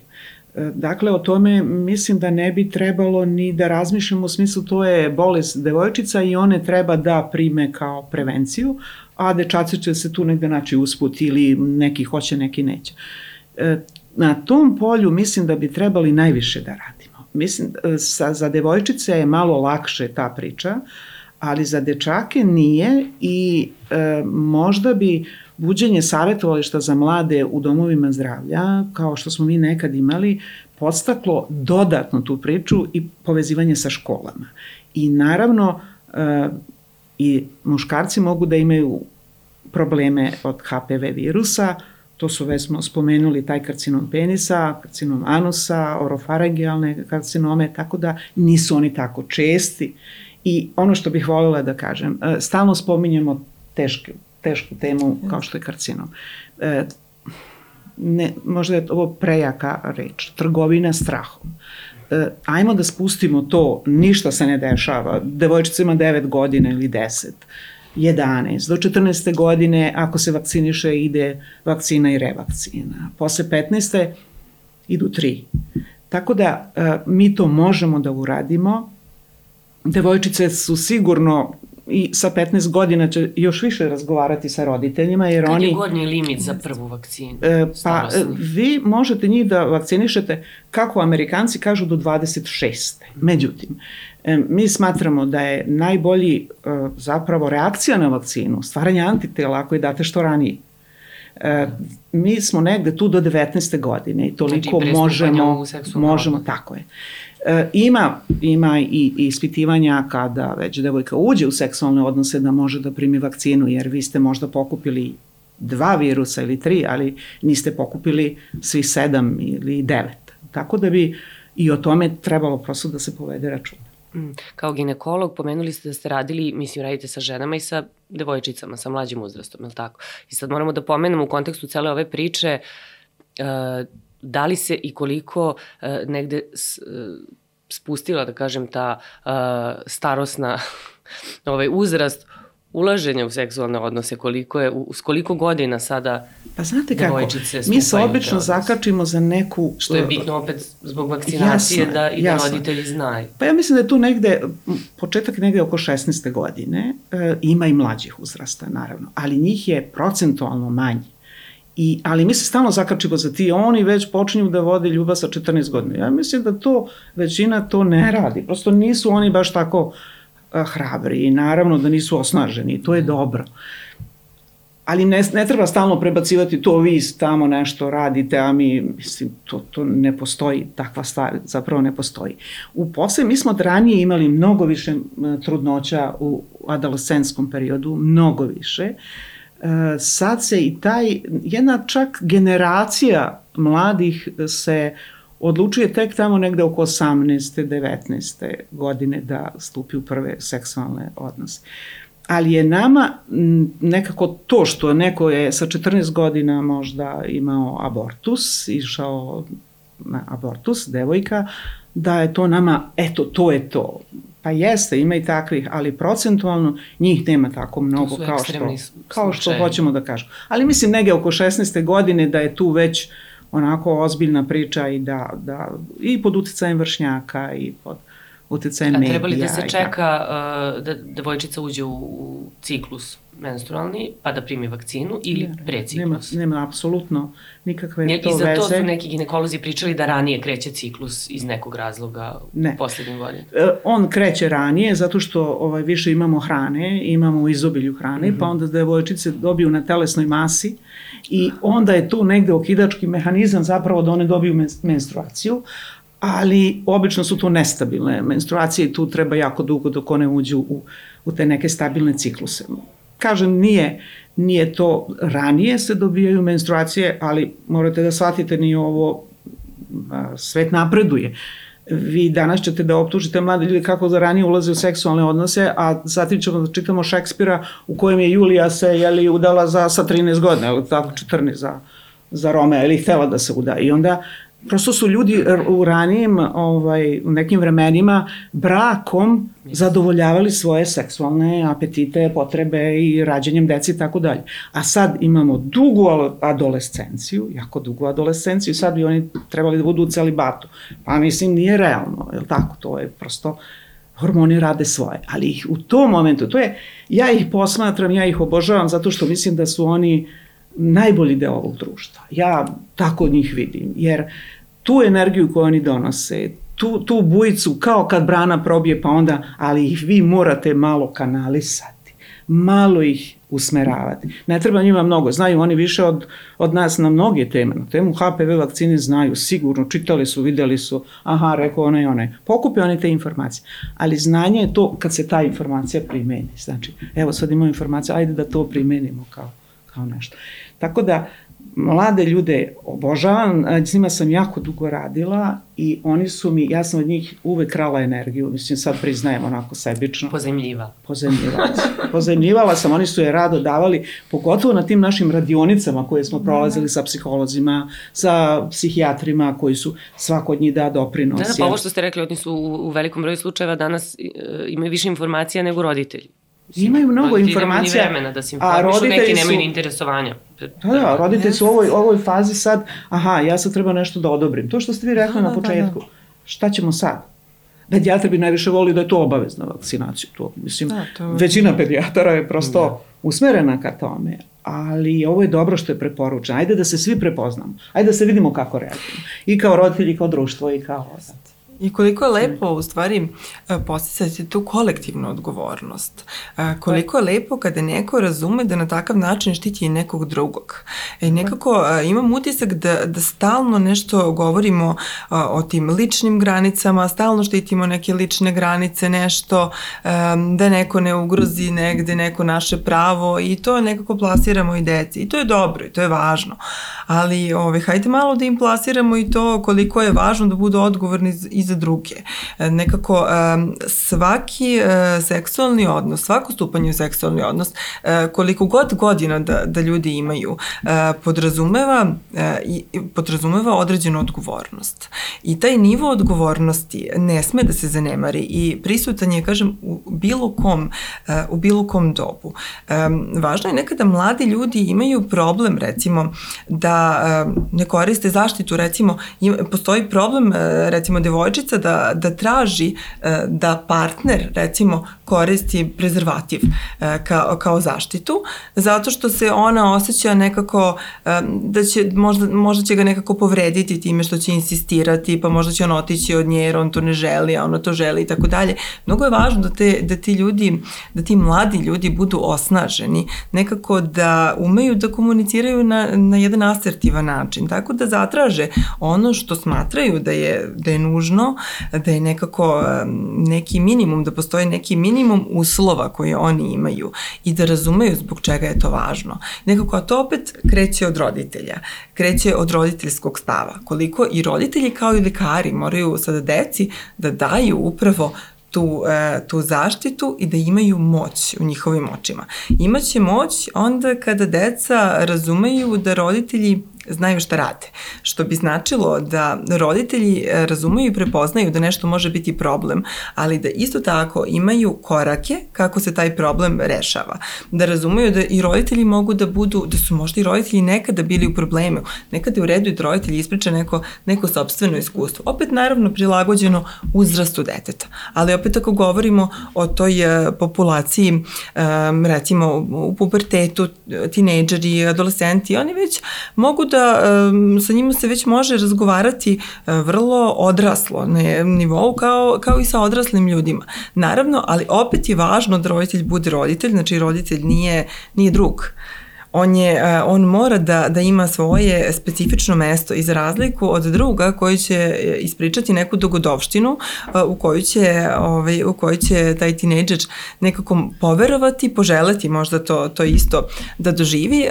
E, dakle, o tome mislim da ne bi trebalo ni da razmišljamo u smislu to je bolest devojčica i one treba da prime kao prevenciju, a dečaci će se tu negde naći usput ili neki hoće, neki neće. E, na tom polju mislim da bi trebali najviše da radimo mislim, sa, za devojčice je malo lakše ta priča, ali za dečake nije i e, možda bi buđenje savjetovališta za mlade u domovima zdravlja, kao što smo mi nekad imali, podstaklo dodatno tu priču i povezivanje sa školama. I naravno, e, i muškarci mogu da imaju probleme od HPV virusa, To su već smo spomenuli taj karcinom penisa, karcinom anusa, orofarangijalne karcinome, tako da nisu oni tako česti. I ono što bih voljela da kažem, e, stalno spominjemo teške, tešku temu kao što je karcinom. E, ne, možda je ovo prejaka reč, trgovina strahom. E, ajmo da spustimo to, ništa se ne dešava, devojčica ima 9 godina ili 10 11. Do 14. godine, ako se vakciniše, ide vakcina i revakcina. Posle 15. idu tri. Tako da e, mi to možemo da uradimo. Devojčice su sigurno i sa 15 godina će još više razgovarati sa roditeljima jer Kad oni... Kad je godnji limit za prvu vakcinu? E, pa vi možete njih da vakcinišete kako Amerikanci kažu do 26. Međutim, mi smatramo da je najbolji e, zapravo reakcija na vakcinu, stvaranje antitela ako je date što ranije. E, mi smo negde tu do 19. godine i toliko znači, možemo, možemo, tako je. E, ima, ima i, i ispitivanja kada već devojka uđe u seksualne odnose da može da primi vakcinu, jer vi ste možda pokupili dva virusa ili tri, ali niste pokupili svi sedam ili devet. Tako da bi i o tome trebalo prosto da se povede računa. Mm. Kao ginekolog pomenuli ste da ste radili, mislim, radite sa ženama i sa devojčicama, sa mlađim uzrastom, je li tako? I sad moramo da pomenemo u kontekstu cele ove priče uh, da li se i koliko uh, negde uh, spustila, da kažem, ta starosna ovaj uzrast ulaženja u seksualne odnose, koliko je, s koliko godina sada Pa znate kako, mi se obično zakačimo za neku... Što je bitno opet zbog vakcinacije jasno, da i da jasno. roditelji znaju. Pa ja mislim da je tu negde, početak negde oko 16. godine, e, ima i mlađih uzrasta, naravno, ali njih je procentualno manji. I, ali mi se stalno zakačimo za ti, oni već počinju da vode ljubav sa 14 godina. Ja mislim da to većina to ne radi. Prosto nisu oni baš tako a, hrabri i naravno da nisu osnaženi. To je dobro. ali ne, ne treba stalno prebacivati to vi tamo nešto radite, a mi, mislim, to, to ne postoji, takva stvar zapravo ne postoji. U posle, mi smo ranije imali mnogo više trudnoća u adolescenskom periodu, mnogo više. E, sad se i taj, jedna čak generacija mladih se odlučuje tek tamo negde oko 18. 19. godine da stupi u prve seksualne odnose ali je nama nekako to što neko je sa 14 godina možda imao abortus, išao na abortus, devojka, da je to nama, eto, to je to. Pa jeste, ima i takvih, ali procentualno njih nema tako mnogo kao što, kao što hoćemo da kažemo. Ali mislim nege oko 16. godine da je tu već onako ozbiljna priča i da, da i pod uticajem vršnjaka i pod uticajem medija. A treba li da se čeka uh, da devojčica uđe u, u ciklus menstrualni, pa da primi vakcinu ili ne, pre ciklus? Nema, nema apsolutno nikakve ne, to veze. I za to su neki ginekolozi pričali da ranije kreće ciklus iz nekog razloga ne. u poslednjim godinama. E, on kreće ranije zato što ovaj, više imamo hrane, imamo u izobilju hrane, mm -hmm. pa onda devojčice dobiju na telesnoj masi i onda je tu negde okidački mehanizam zapravo da one dobiju menstruaciju, ali obično su to nestabilne menstruacije i tu treba jako dugo dok one uđu u, u te neke stabilne cikluse. Kažem, nije, nije to ranije se dobijaju menstruacije, ali morate da shvatite ni ovo, svet napreduje. Vi danas ćete da optužite mlade ljude kako da ranije ulaze u seksualne odnose, a zatim ćemo da čitamo Šekspira u kojem je Julija se jeli, udala za, sa 13 godina, tako 14 za, za Romea, ili htela da se uda. I onda prosto su ljudi u ranijim, ovaj, u nekim vremenima brakom zadovoljavali svoje seksualne apetite, potrebe i rađanjem deci i tako dalje. A sad imamo dugu adolescenciju, jako dugu adolescenciju, sad bi oni trebali da budu u celibatu. Pa mislim, nije realno, je tako? To je prosto hormoni rade svoje, ali ih u tom momentu, to je, ja ih posmatram, ja ih obožavam zato što mislim da su oni najbolji deo ovog društva. Ja tako njih vidim, jer tu energiju koju oni donose, tu, tu bujicu kao kad brana probije pa onda, ali ih vi morate malo kanalisati, malo ih usmeravati. Ne treba njima mnogo, znaju oni više od, od nas na mnoge teme. Na temu HPV vakcine znaju, sigurno, čitali su, videli su, aha, rekao onaj, onaj. Pokupe oni te informacije. Ali znanje je to kad se ta informacija primeni. Znači, evo sad imamo informaciju, ajde da to primenimo kao, kao nešto. Tako da, mlade ljude obožavam, s njima sam jako dugo radila i oni su mi, ja sam od njih uvek krala energiju, mislim sad priznajem onako sebično. Pozemljiva. Pozemljivala. Pozemljivala sam, oni su je rado davali, pogotovo na tim našim radionicama koje smo prolazili sa psiholozima, sa psihijatrima koji su svako od njih da doprinos. Da, da, pa ovo što ste rekli, oni su u, u velikom broju slučajeva danas e, imaju više informacija nego roditelji. Imaju mnogo informacija. vremena da se informišu, a roditelji neki nemaju ni interesovanja. Da, da, roditelji su u ovoj, ovoj fazi sad, aha, ja sad treba nešto da odobrim. To što ste vi rekli da, na da, početku, da, da. šta ćemo sad? Pedijatri bi najviše volili da je to obavezna vakcinacija. To, mislim, da, to... većina pedijatara je prosto da. usmerena ka tome, ali ovo je dobro što je preporučeno. Ajde da se svi prepoznamo. Ajde da se vidimo kako reagujemo. I kao roditelji, i kao društvo, i kao... I koliko je lepo u stvari e, posticati tu kolektivnu odgovornost. E, koliko je lepo kada neko razume da na takav način štiti i nekog drugog. I e, nekako imam utisak da, da stalno nešto govorimo o tim ličnim granicama, stalno štitimo neke lične granice, nešto da neko ne ugrozi negde neko naše pravo i to nekako plasiramo i deci. I to je dobro i to je važno. Ali ove, hajde malo da im plasiramo i to koliko je važno da budu odgovorni i za druge. E, nekako svaki e, seksualni odnos, svako stupanje u seksualni odnos, e, koliko god godina da, da ljudi imaju, podrazumeva, podrazumeva određenu odgovornost. I taj nivo odgovornosti ne sme da se zanemari i prisutan je, kažem, u bilo kom, u bilo kom dobu. Važno je nekada mladi ljudi imaju problem, recimo, da ne koriste zaštitu, recimo, postoji problem, recimo, devojčica devojčica da, da traži e, da partner recimo koristi prezervativ e, kao, kao zaštitu, zato što se ona osjeća nekako e, da će, možda, možda će ga nekako povrediti time što će insistirati, pa možda će on otići od nje jer on to ne želi, a ona to želi i tako dalje. Mnogo je važno da, te, da ti ljudi, da ti mladi ljudi budu osnaženi, nekako da umeju da komuniciraju na, na jedan asertivan način, tako da zatraže ono što smatraju da je, da je nužno, da je nekako neki minimum, da postoji neki minimum uslova koje oni imaju i da razumeju zbog čega je to važno. Nekako, a to opet kreće od roditelja, kreće od roditeljskog stava. Koliko i roditelji kao i lekari moraju sada deci da daju upravo tu, e, tu zaštitu i da imaju moć u njihovim očima. Imaće moć onda kada deca razumeju da roditelji znaju šta rade. Što bi značilo da roditelji e, razumeju i prepoznaju da nešto može biti problem, ali da isto tako imaju korake kako se taj problem rešava. Da razumeju da i roditelji mogu da budu, da su možda i roditelji nekada bili u problemu. Nekada je u redu i da roditelji ispriča neko, neko sobstveno iskustvo. Opet naravno prilagođeno uzrastu deteta. Ali opet ako govorimo o toj e, populaciji, recimo u pubertetu, tinejdžeri, adolescenti, oni već mogu da um, sa njima se već može razgovarati uh, vrlo odraslo na nivou kao, kao i sa odraslim ljudima. Naravno, ali opet je važno da roditelj bude roditelj, znači roditelj nije, nije drug on, je, on mora da, da ima svoje specifično mesto i za razliku od druga koji će e, ispričati neku dogodovštinu u koju će, ovaj, u kojoj će taj tinejdžer nekako poverovati, poželeti možda to, to isto da doživi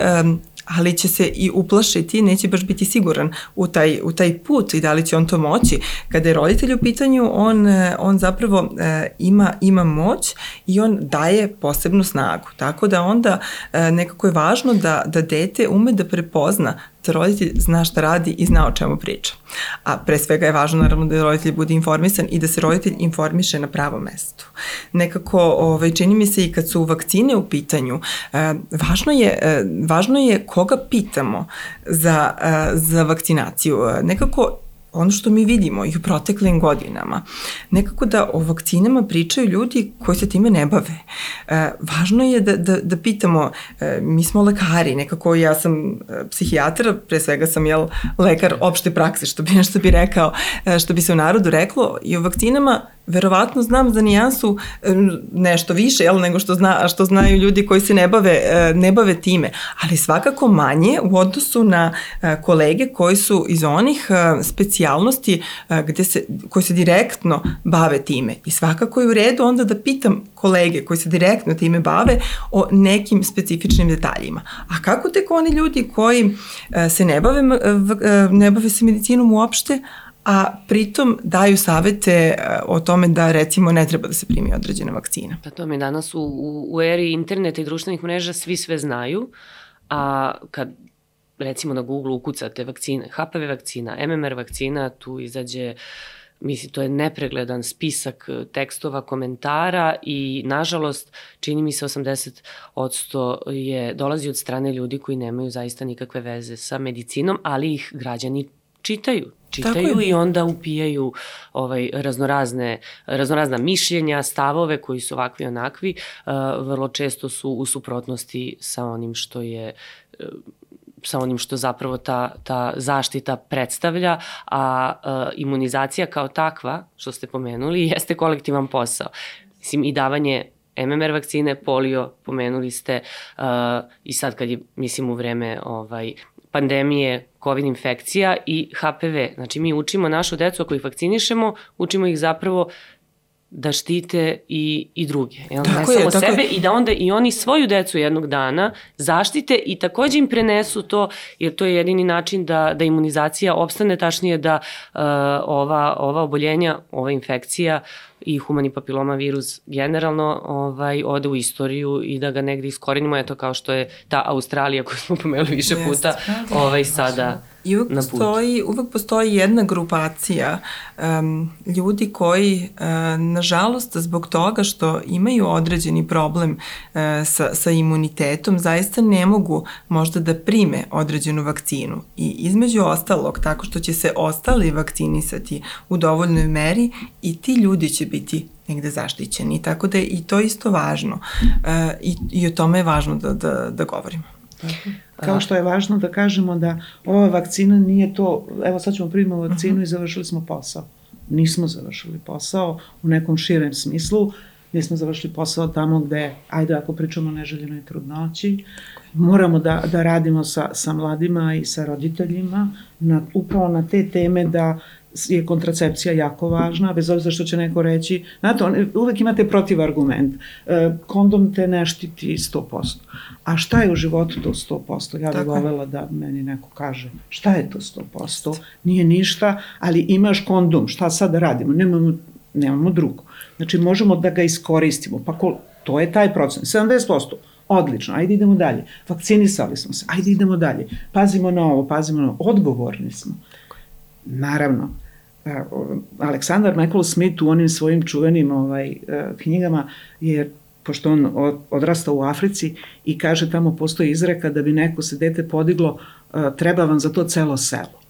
ali će se i uplašiti, neće baš biti siguran u taj, u taj put i da li će on to moći. Kada je roditelj u pitanju, on, e, on zapravo e, ima, ima moć i on daje posebnu snagu. Tako da onda e, nekako je važno da, da dete ume da prepozna da roditelj zna šta radi i zna o čemu priča. A pre svega je važno naravno da roditelj bude informisan i da se roditelj informiše na pravom mestu. Nekako ovaj, čini mi se i kad su vakcine u pitanju, eh, važno, je, eh, važno je koga pitamo za, eh, za vakcinaciju. Nekako ono što mi vidimo i u proteklim godinama, nekako da o vakcinama pričaju ljudi koji se time ne bave. E, važno je da, da, da pitamo, e, mi smo lekari, nekako ja sam e, psihijatar, pre svega sam jel, lekar opšte prakse, što bi nešto bi rekao, e, što bi se u narodu reklo, i o vakcinama verovatno znam za nijansu nešto više jel, nego što, zna, što znaju ljudi koji se ne bave, e, ne bave time, ali svakako manje u odnosu na e, kolege koji su iz onih e, specijalnosti gde se, koji se direktno bave time. I svakako je u redu onda da pitam kolege koji se direktno time bave o nekim specifičnim detaljima. A kako tek oni ljudi koji se ne bave, ne bave se medicinom uopšte, a pritom daju savete e, o tome da recimo ne treba da se primi određena vakcina. Pa to mi danas u, u, u eri interneta i društvenih mreža svi sve znaju, a kad recimo na Google ukucate vakcine, HPV vakcina, MMR vakcina, tu izađe Mislim, to je nepregledan spisak e, tekstova, komentara i, nažalost, čini mi se 80% je, dolazi od strane ljudi koji nemaju zaista nikakve veze sa medicinom, ali ih građani čitaju čitaju i onda upijaju ovaj, raznorazne, raznorazna mišljenja, stavove koji su ovakvi onakvi, uh, vrlo često su u suprotnosti sa onim što je uh, sa onim što zapravo ta, ta zaštita predstavlja, a uh, imunizacija kao takva, što ste pomenuli, jeste kolektivan posao. Mislim, i davanje MMR vakcine, polio, pomenuli ste, uh, i sad kad je, mislim, u vreme ovaj, pandemije COVID infekcija i HPV. Znači mi učimo našu decu ako ih vakcinišemo, učimo ih zapravo da štite i, i druge. Jel? Tako ne je, samo tako sebe je. i da onda i oni svoju decu jednog dana zaštite i takođe im prenesu to, jer to je jedini način da, da imunizacija opstane, tačnije da uh, ova, ova oboljenja, ova infekcija i humani papiloma virus generalno ovaj, ode u istoriju i da ga negde iskorenimo, eto kao što je ta Australija koju smo pomenuli više puta, ovaj, sada I uvek postoji, uvek postoji jedna grupacija um, ljudi koji, uh, nažalost, zbog toga što imaju određeni problem uh, sa, sa imunitetom, zaista ne mogu možda da prime određenu vakcinu. I između ostalog, tako što će se ostali vakcinisati u dovoljnoj meri i ti ljudi će biti negde zaštićeni. Tako da je i to isto važno. Uh, i, I o tome je važno da, da, da govorimo. Kao što je važno da kažemo da ova vakcina nije to, evo sad ćemo primiti vakcinu uh -huh. i završili smo posao. Nismo završili posao u nekom širem smislu, nismo završili posao tamo gde, ajde ako pričamo o neželjenoj trudnoći, moramo da, da radimo sa, sa mladima i sa roditeljima na, upravo na te teme da je kontracepcija jako važna, bez obzira što će neko reći, znate, on, uvek imate protivargument. E, kondom te ne štiti 100%. A šta je u životu to 100%? Ja bih volela da meni neko kaže, šta je to 100%? Nije ništa, ali imaš kondom, šta sad radimo? Nemamo, nemamo drugo. Znači, možemo da ga iskoristimo. Pa ko, to je taj procent. 70%. Odlično, ajde idemo dalje. Vakcinisali smo se, ajde idemo dalje. Pazimo na ovo, pazimo na ovo. Odgovorni smo. Naravno, Aleksandar Michael Smith u onim svojim čuvenim ovaj, e, knjigama je pošto on odrasta u Africi i kaže tamo postoji izreka da bi neko se dete podiglo, e, treba vam za to celo selo.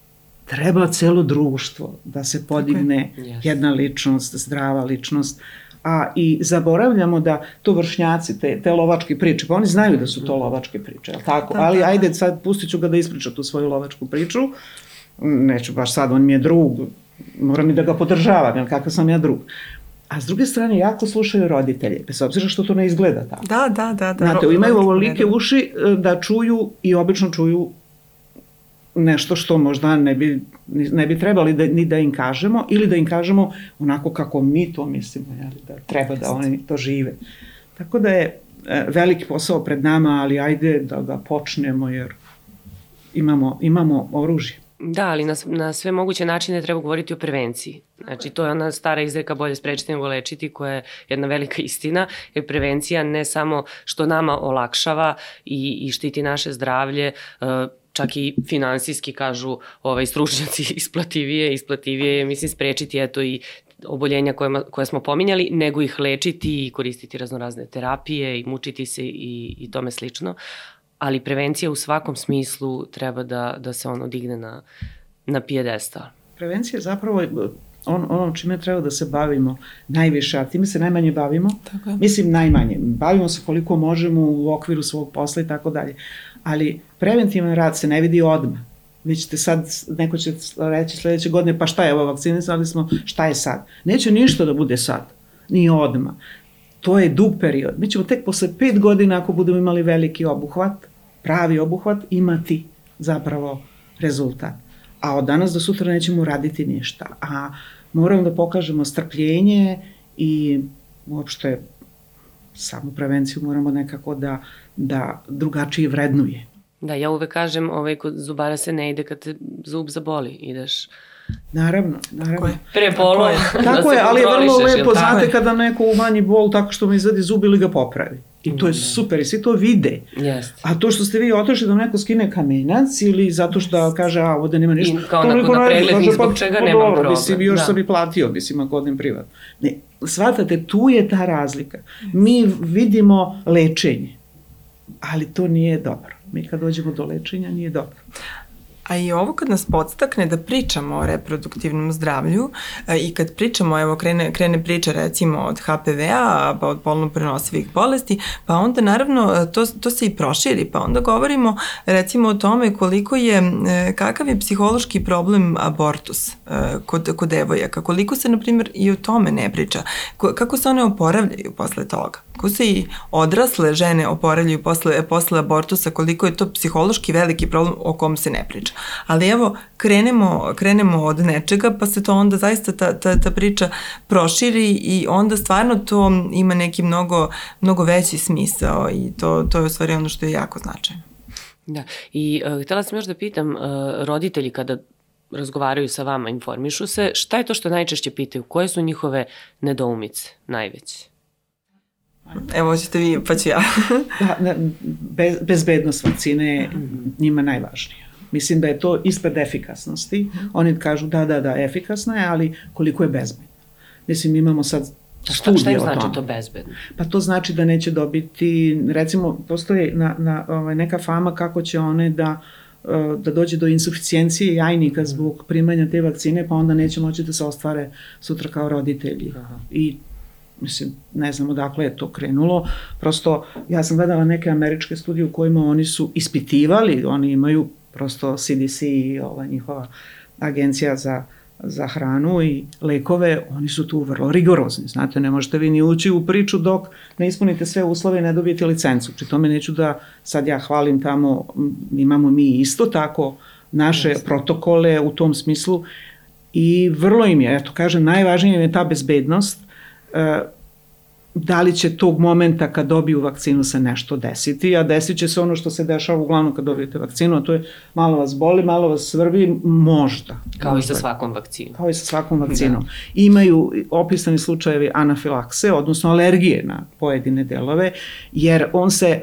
Treba celo društvo da se podigne okay. jedna ličnost, zdrava ličnost. A i zaboravljamo da to vršnjaci, te, te lovačke priče, pa oni znaju da su to lovačke priče, tako? Ali ajde sad pustit ću ga da ispriča tu svoju lovačku priču. Neću baš sad, on mi je drug, moram i da ga podržavam, jer kakav sam ja drug. A s druge strane, jako slušaju roditelje, bez obzira što to ne izgleda tako. Da, da, da. da Znate, imaju ovolike uši da čuju i obično čuju nešto što možda ne bi, ne bi trebali da, ni da im kažemo ili da im kažemo onako kako mi to mislimo, jeli, da treba da oni to žive. Tako da je veliki posao pred nama, ali ajde da ga počnemo jer imamo, imamo oružje. Da, ali na, na sve moguće načine treba govoriti o prevenciji. Znači, to je ona stara izreka bolje sprečiti nego lečiti, koja je jedna velika istina, jer prevencija ne samo što nama olakšava i, i štiti naše zdravlje, čak i finansijski kažu ovaj, stručnjaci isplativije, isplativije je, mislim, sprečiti eto i oboljenja koje, koje smo pominjali, nego ih lečiti i koristiti raznorazne terapije i mučiti se i, i tome slično ali prevencija u svakom smislu treba da, da se ono digne na, na pijedestal. Prevencija je zapravo on, ono čime treba da se bavimo najviše, a time se najmanje bavimo. Tako je. Mislim najmanje. Bavimo se koliko možemo u okviru svog posla i tako dalje. Ali preventivan rad se ne vidi odmah. Vi ćete sad, neko će reći sledeće godine, pa šta je ovo, vakcinisali smo, šta je sad? Neće ništa da bude sad, ni odmah. To je dug period. Mi ćemo tek posle pet godina, ako budemo imali veliki obuhvat, pravi obuhvat imati zapravo rezultat. A od danas do sutra nećemo raditi ništa. A moramo da pokažemo strpljenje i uopšte samu prevenciju moramo nekako da, da drugačije vrednuje. Da, ja uvek kažem, ovaj, kod zubara se ne ide kad te zub zaboli, ideš Naravno, naravno. Tako je. Pre bolo. Tako je, tako je ali je vrlo lepo, znate, kada neko umanji bol tako što mu izvadi zub ili ga popravi. I to je super i svi to vide. Jest. A to što ste vi otišli da neko skine kamenac ili zato što kaže a ovde nema ništa. I kao na, na pregled zbog pa, čega pa, nema dobro, problem. Mislim, još da. sam i platio, mislim, ako odem privat. Ne, shvatate, tu je ta razlika. Mi vidimo lečenje, ali to nije dobro. Mi kad dođemo do lečenja nije dobro. A i ovo kad nas podstakne da pričamo o reproduktivnom zdravlju e, i kad pričamo, evo krene, krene priča recimo od HPV-a, pa od polno prenosivih bolesti, pa onda naravno e, to, to se i proširi, pa onda govorimo recimo o tome koliko je, e, kakav je psihološki problem abortus kod, kod devojaka, koliko se na primjer i o tome ne priča, kako se one oporavljaju posle toga, kako se i odrasle žene oporavljaju posle, posle abortusa, koliko je to psihološki veliki problem o kom se ne priča. Ali evo, krenemo, krenemo od nečega, pa se to onda zaista ta, ta, ta priča proširi i onda stvarno to ima neki mnogo, mnogo veći smisao i to, to je u stvari ono što je jako značajno. Da, i uh, htela sam još da pitam, uh, roditelji kada razgovaraju sa vama, informišu se, šta je to što najčešće pitaju? Koje su njihove nedoumice najveće? Evo, hoćete vi, pa ću ja. da, bez, bezbednost vakcine je njima najvažnija Mislim da je to ispred efikasnosti. Oni kažu da, da, da, efikasna je, ali koliko je bezbedna. Mislim, imamo sad Šta, studije šta im o znači tome. to bezbedno? Pa to znači da neće dobiti, recimo, postoji na, na, ovaj, neka fama kako će one da eh, da dođe do insuficijencije jajnika zbog primanja te vakcine, pa onda neće moći da se ostvare sutra kao roditelji. Aha. I mislim, ne znam odakle je to krenulo, prosto ja sam gledala neke američke studije u kojima oni su ispitivali, oni imaju prosto CDC i ova njihova agencija za za hranu i lekove, oni su tu vrlo rigorozni. Znate, ne možete vi ni ući u priču dok ne ispunite sve uslove i ne dobijete licencu. Pri tome neću da sad ja hvalim tamo, imamo mi isto tako naše Jasne. protokole u tom smislu i vrlo im je, eto kažem, najvažnije im je ta bezbednost, e, da li će tog momenta kad dobiju vakcinu se nešto desiti, a desit će se ono što se dešava uglavnom kad dobijete vakcinu, a to je malo vas boli, malo vas svrvi, možda. Kao i možda. sa svakom vakcinom. Kao i sa svakom vakcinom. Da. Imaju opisani slučajevi anafilakse, odnosno alergije na pojedine delove, jer on se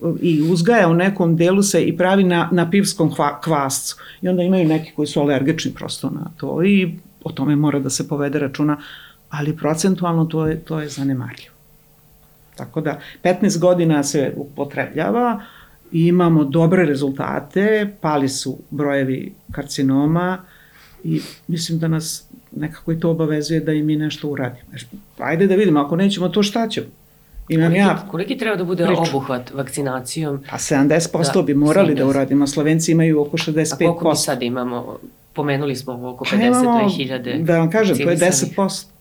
uh, i uzgaja u nekom delu se i pravi na, na pivskom kvascu. I onda imaju neki koji su alergični prosto na to i o tome mora da se povede računa, ali procentualno to je, to je zanemarljivo. Tako da 15 godina se upotrebljava i imamo dobre rezultate, pali su brojevi karcinoma i mislim da nas nekako i to obavezuje da i mi nešto uradimo. Ajde da vidimo, ako nećemo to šta ćemo? Imam Koliki, ja, koliki treba da bude priču. obuhvat vakcinacijom? pa 70% Da, bi morali da 70. uradimo, Slovenci imaju oko 65%. A koliko mi sad imamo? Pomenuli smo oko Pa imamo, 52.000 Da vam kažem, to je vakcinisanih. 10%.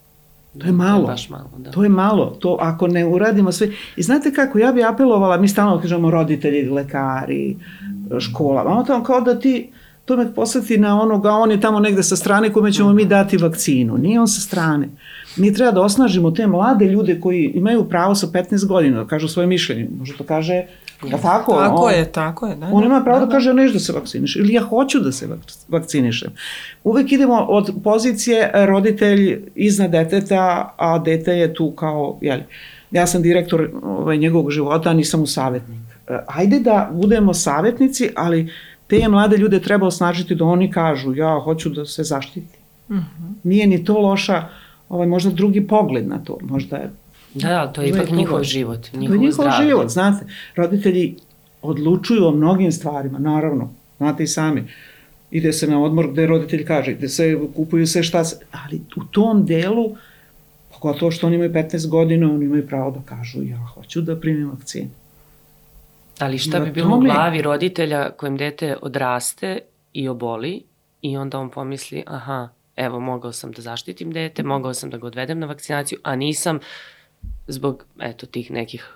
To je malo. To je baš malo, da. To je malo, to ako ne uradimo sve. I znate kako, ja bi apelovala, mi stalno kažemo roditelji, lekari, škola, ono tamo kao da ti, to me poslati na onoga, on je tamo negde sa strane kome ćemo mi dati vakcinu. Nije on sa strane. Mi treba da osnažimo te mlade ljude koji imaju pravo sa 15 godina da kažu svoje mišljenje. Može to kaže, ja tako? Tako on, je, tako je. Da, On da, ima pravo da, da, kaže ja neću da se vakcinišem ili ja hoću da se vak- vakcinišem. Uvek idemo od pozicije roditelj iznad deteta, a dete je tu kao, jeli, ja sam direktor ovaj, njegovog života, a nisam mu savjetnik. E, Ajde da budemo savjetnici, ali te mlade ljude treba osnažiti da oni kažu ja hoću da se zaštiti. Mhm. Nije ni to loša, ovaj, možda drugi pogled na to, možda je Da, da, to je ipak njihov život, To je njihovo njihov zdravlje. život, znate. Roditelji odlučuju o mnogim stvarima, naravno, znate i sami. Ide se na odmor gde roditelj kaže, ide se, kupuju se šta se, ali u tom delu, pogotovo što oni imaju 15 godina, oni imaju pravo da kažu ja hoću da primim vakcinu. Ali šta bi bilo u glavi roditelja kojem dete odraste i oboli i onda on pomisli, aha, evo, mogao sam da zaštitim dete, mogao sam da ga odvedem na vakcinaciju, a nisam zbog, eto, tih nekih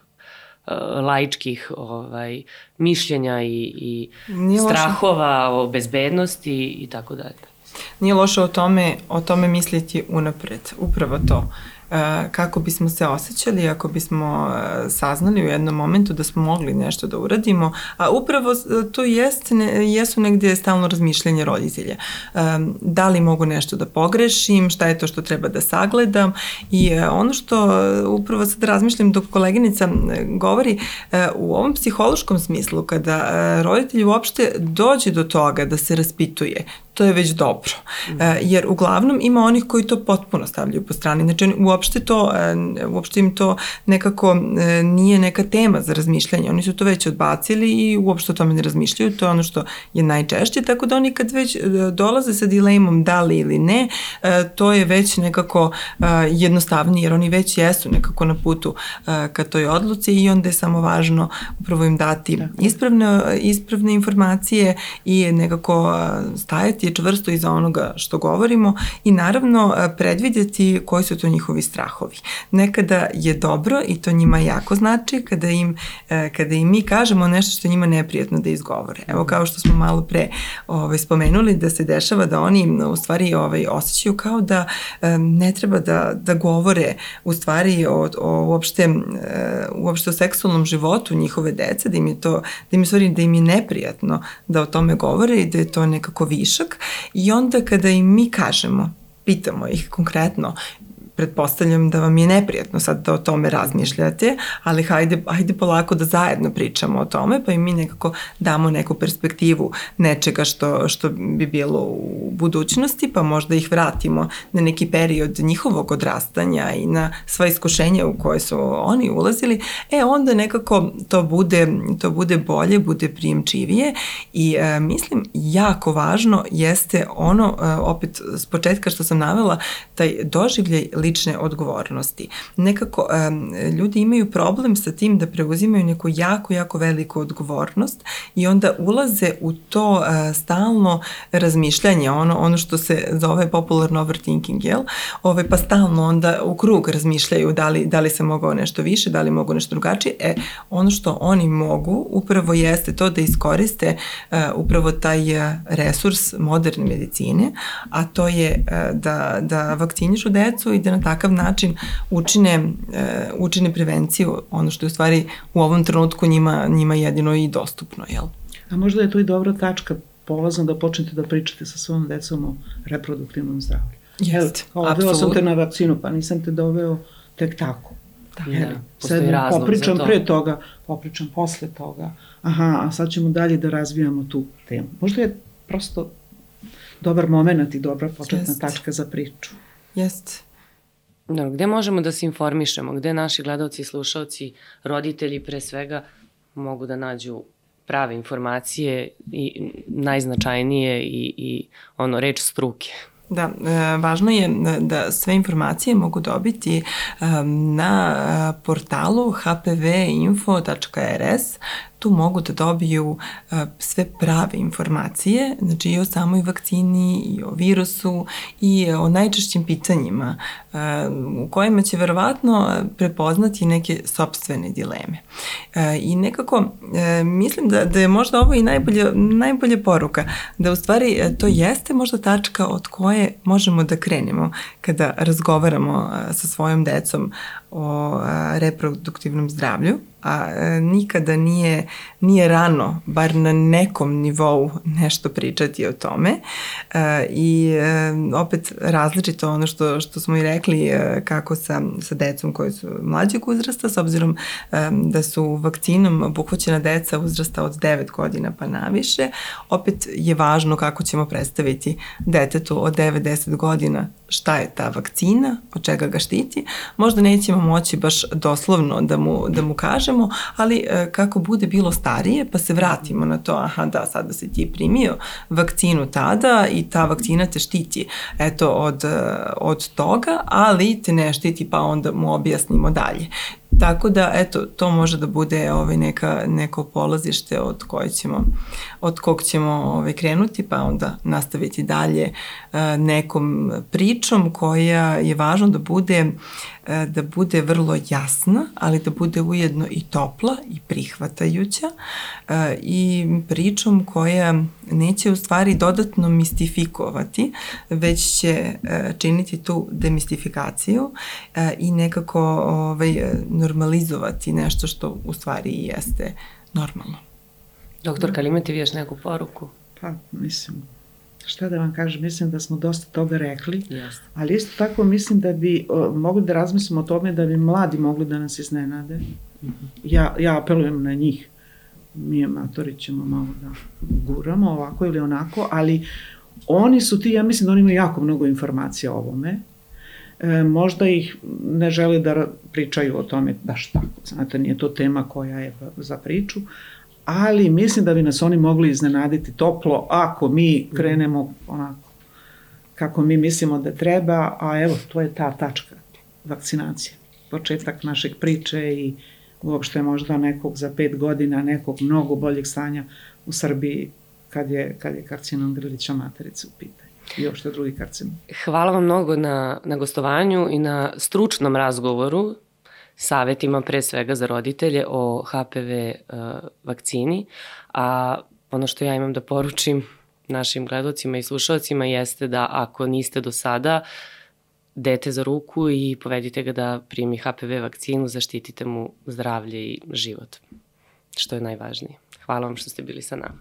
uh, laičkih ovaj, mišljenja i, i Nije strahova o bezbednosti i tako dalje. Nije loše o tome, o tome misliti unapred, upravo to. Kako bismo se osjećali ako bismo e, saznali u jednom momentu da smo mogli nešto da uradimo, a upravo to jest, ne, jesu negde stalno razmišljanje roditelja. E, da li mogu nešto da pogrešim, šta je to što treba da sagledam i e, ono što upravo sad razmišljam dok koleginica govori, u ovom psihološkom smislu kada roditelj uopšte dođe do toga da se raspituje, to je već dobro. E, jer uglavnom ima onih koji to potpuno stavljaju po strani. Znači uopšte to, e, uopšte im to nekako e, nije neka tema za razmišljanje. Oni su to već odbacili i uopšte o tome ne razmišljaju. To je ono što je najčešće. Tako da oni kad već e, dolaze sa dilemom da li ili ne, to je već nekako jednostavnije jer oni već jesu nekako na putu ka toj odluci i onda je samo važno upravo im dati ispravne, ispravne informacije i nekako e, stajati čvrsto iza onoga što govorimo i naravno e, predvidjeti koji su to njihovi strahovi. Nekada je dobro i to njima jako znači kada im, e, kada im mi kažemo nešto što njima neprijatno da izgovore. Evo kao što smo malo pre ovaj, spomenuli da se dešava da oni u stvari ovaj, osjećaju kao da e, ne treba da, da govore u stvari o, o uopšte, uopšte o seksualnom životu njihove dece, da im je to, da im u stvari, da im je neprijatno da o tome govore i da je to nekako višak i onda kada im mi kažemo pitamo ih konkretno pretpostavljam da vam je neprijatno sad da o tome razmišljate, ali hajde, hajde polako da zajedno pričamo o tome, pa i mi nekako damo neku perspektivu nečega što, što bi bilo u budućnosti, pa možda ih vratimo na neki period njihovog odrastanja i na sva iskušenja u koje su oni ulazili, e onda nekako to bude, to bude bolje, bude prijemčivije i e, mislim jako važno jeste ono, e, opet s početka što sam navela, taj doživljaj lične odgovornosti. Nekako um, ljudi imaju problem sa tim da preuzimaju neku jako, jako veliku odgovornost i onda ulaze u to uh, stalno razmišljanje, ono, ono što se zove popularno overthinking, jel? Ove, pa stalno onda u krug razmišljaju da li, da li se mogao nešto više, da li mogu nešto drugačije. E, ono što oni mogu upravo jeste to da iskoriste uh, upravo taj uh, resurs moderne medicine, a to je uh, da, da vakcinišu decu i da na takav način učine, e, učine prevenciju, ono što je u stvari u ovom trenutku njima, njima jedino i dostupno, jel? A možda je to i dobra tačka polazno da počnete da pričate sa svojom decom o reproduktivnom zdravlju. Jeste, apsolutno. sam te na vakcinu, pa nisam te doveo tek tako. Da, da, postoji razlog popričam za to. pre toga, popričam posle toga. Aha, a sad ćemo dalje da razvijamo tu temu. Možda je prosto dobar moment i dobra početna Jest. tačka za priču. Jeste. No, gde možemo da se informišemo? Gde naši gledalci, slušalci, roditelji pre svega mogu da nađu prave informacije i najznačajnije i, i ono reč struke? Da, e, važno je da sve informacije mogu dobiti e, na e, portalu hpvinfo.rs tu mogu da dobiju uh, sve prave informacije, znači i o samoj vakcini, i o virusu, i o najčešćim pitanjima uh, u kojima će verovatno prepoznati neke sobstvene dileme. I nekako mislim da, da je možda ovo i najbolja, najbolja poruka, da u stvari to jeste možda tačka od koje možemo da krenemo kada razgovaramo sa svojom decom o reproduktivnom zdravlju, a e, nikada nije, nije rano, bar na nekom nivou nešto pričati o tome e, i e, opet različito ono što, što smo i rekli e, kako sa, sa decom koji su mlađeg uzrasta s obzirom e, da su vakcinom obuhvaćena deca uzrasta od 9 godina pa naviše, opet je važno kako ćemo predstaviti detetu od 9-10 godina šta je ta vakcina, od čega ga štiti. Možda nećemo moći baš doslovno da mu, da mu kažemo, ali e, kako bude bilo starije, pa se vratimo na to, aha da, sada si ti primio vakcinu tada i ta vakcina te štiti eto od, e, od toga, ali te ne štiti pa onda mu objasnimo dalje. Tako da, eto, to može da bude ovaj, neka, neko polazište od, koje ćemo, od kog ćemo ovaj, krenuti, pa onda nastaviti dalje e, nekom pričom koja je važno da bude E, da bude vrlo jasna, ali da bude ujedno i topla i prihvatajuća e, i pričom koja neće u stvari dodatno mistifikovati, već će e, činiti tu demistifikaciju i nekako ovaj, normalizovati nešto što u stvari jeste normalno. Doktor, kad imate vi još neku poruku? Pa, mislim, šta da vam kažem, mislim da smo dosta toga rekli, yes. ali isto tako mislim da bi o, mogli da razmislimo o tome da bi mladi mogli da nas iznenade. Mm -hmm. Ja, ja apelujem na njih, mi amatori ćemo malo da guramo ovako ili onako, ali oni su ti, ja mislim da oni imaju jako mnogo informacija o ovome, e, možda ih ne žele da pričaju o tome baš tako, znate, nije to tema koja je za priču, ali mislim da bi nas oni mogli iznenaditi toplo ako mi krenemo onako kako mi mislimo da treba, a evo, to je ta tačka, vakcinacija. Početak našeg priče i uopšte možda nekog za pet godina, nekog mnogo boljeg stanja u Srbiji kad je, kad je karcinom grlića materice u pitanju i uopšte drugi karcinom. Hvala vam mnogo na, na gostovanju i na stručnom razgovoru savetima pre svega za roditelje o HPV uh, vakcini, a ono što ja imam da poručim našim gledocima i slušalcima jeste da ako niste do sada dete za ruku i povedite ga da primi HPV vakcinu, zaštitite mu zdravlje i život, što je najvažnije. Hvala vam što ste bili sa nama.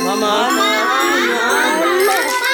Mama! Mama! Mama!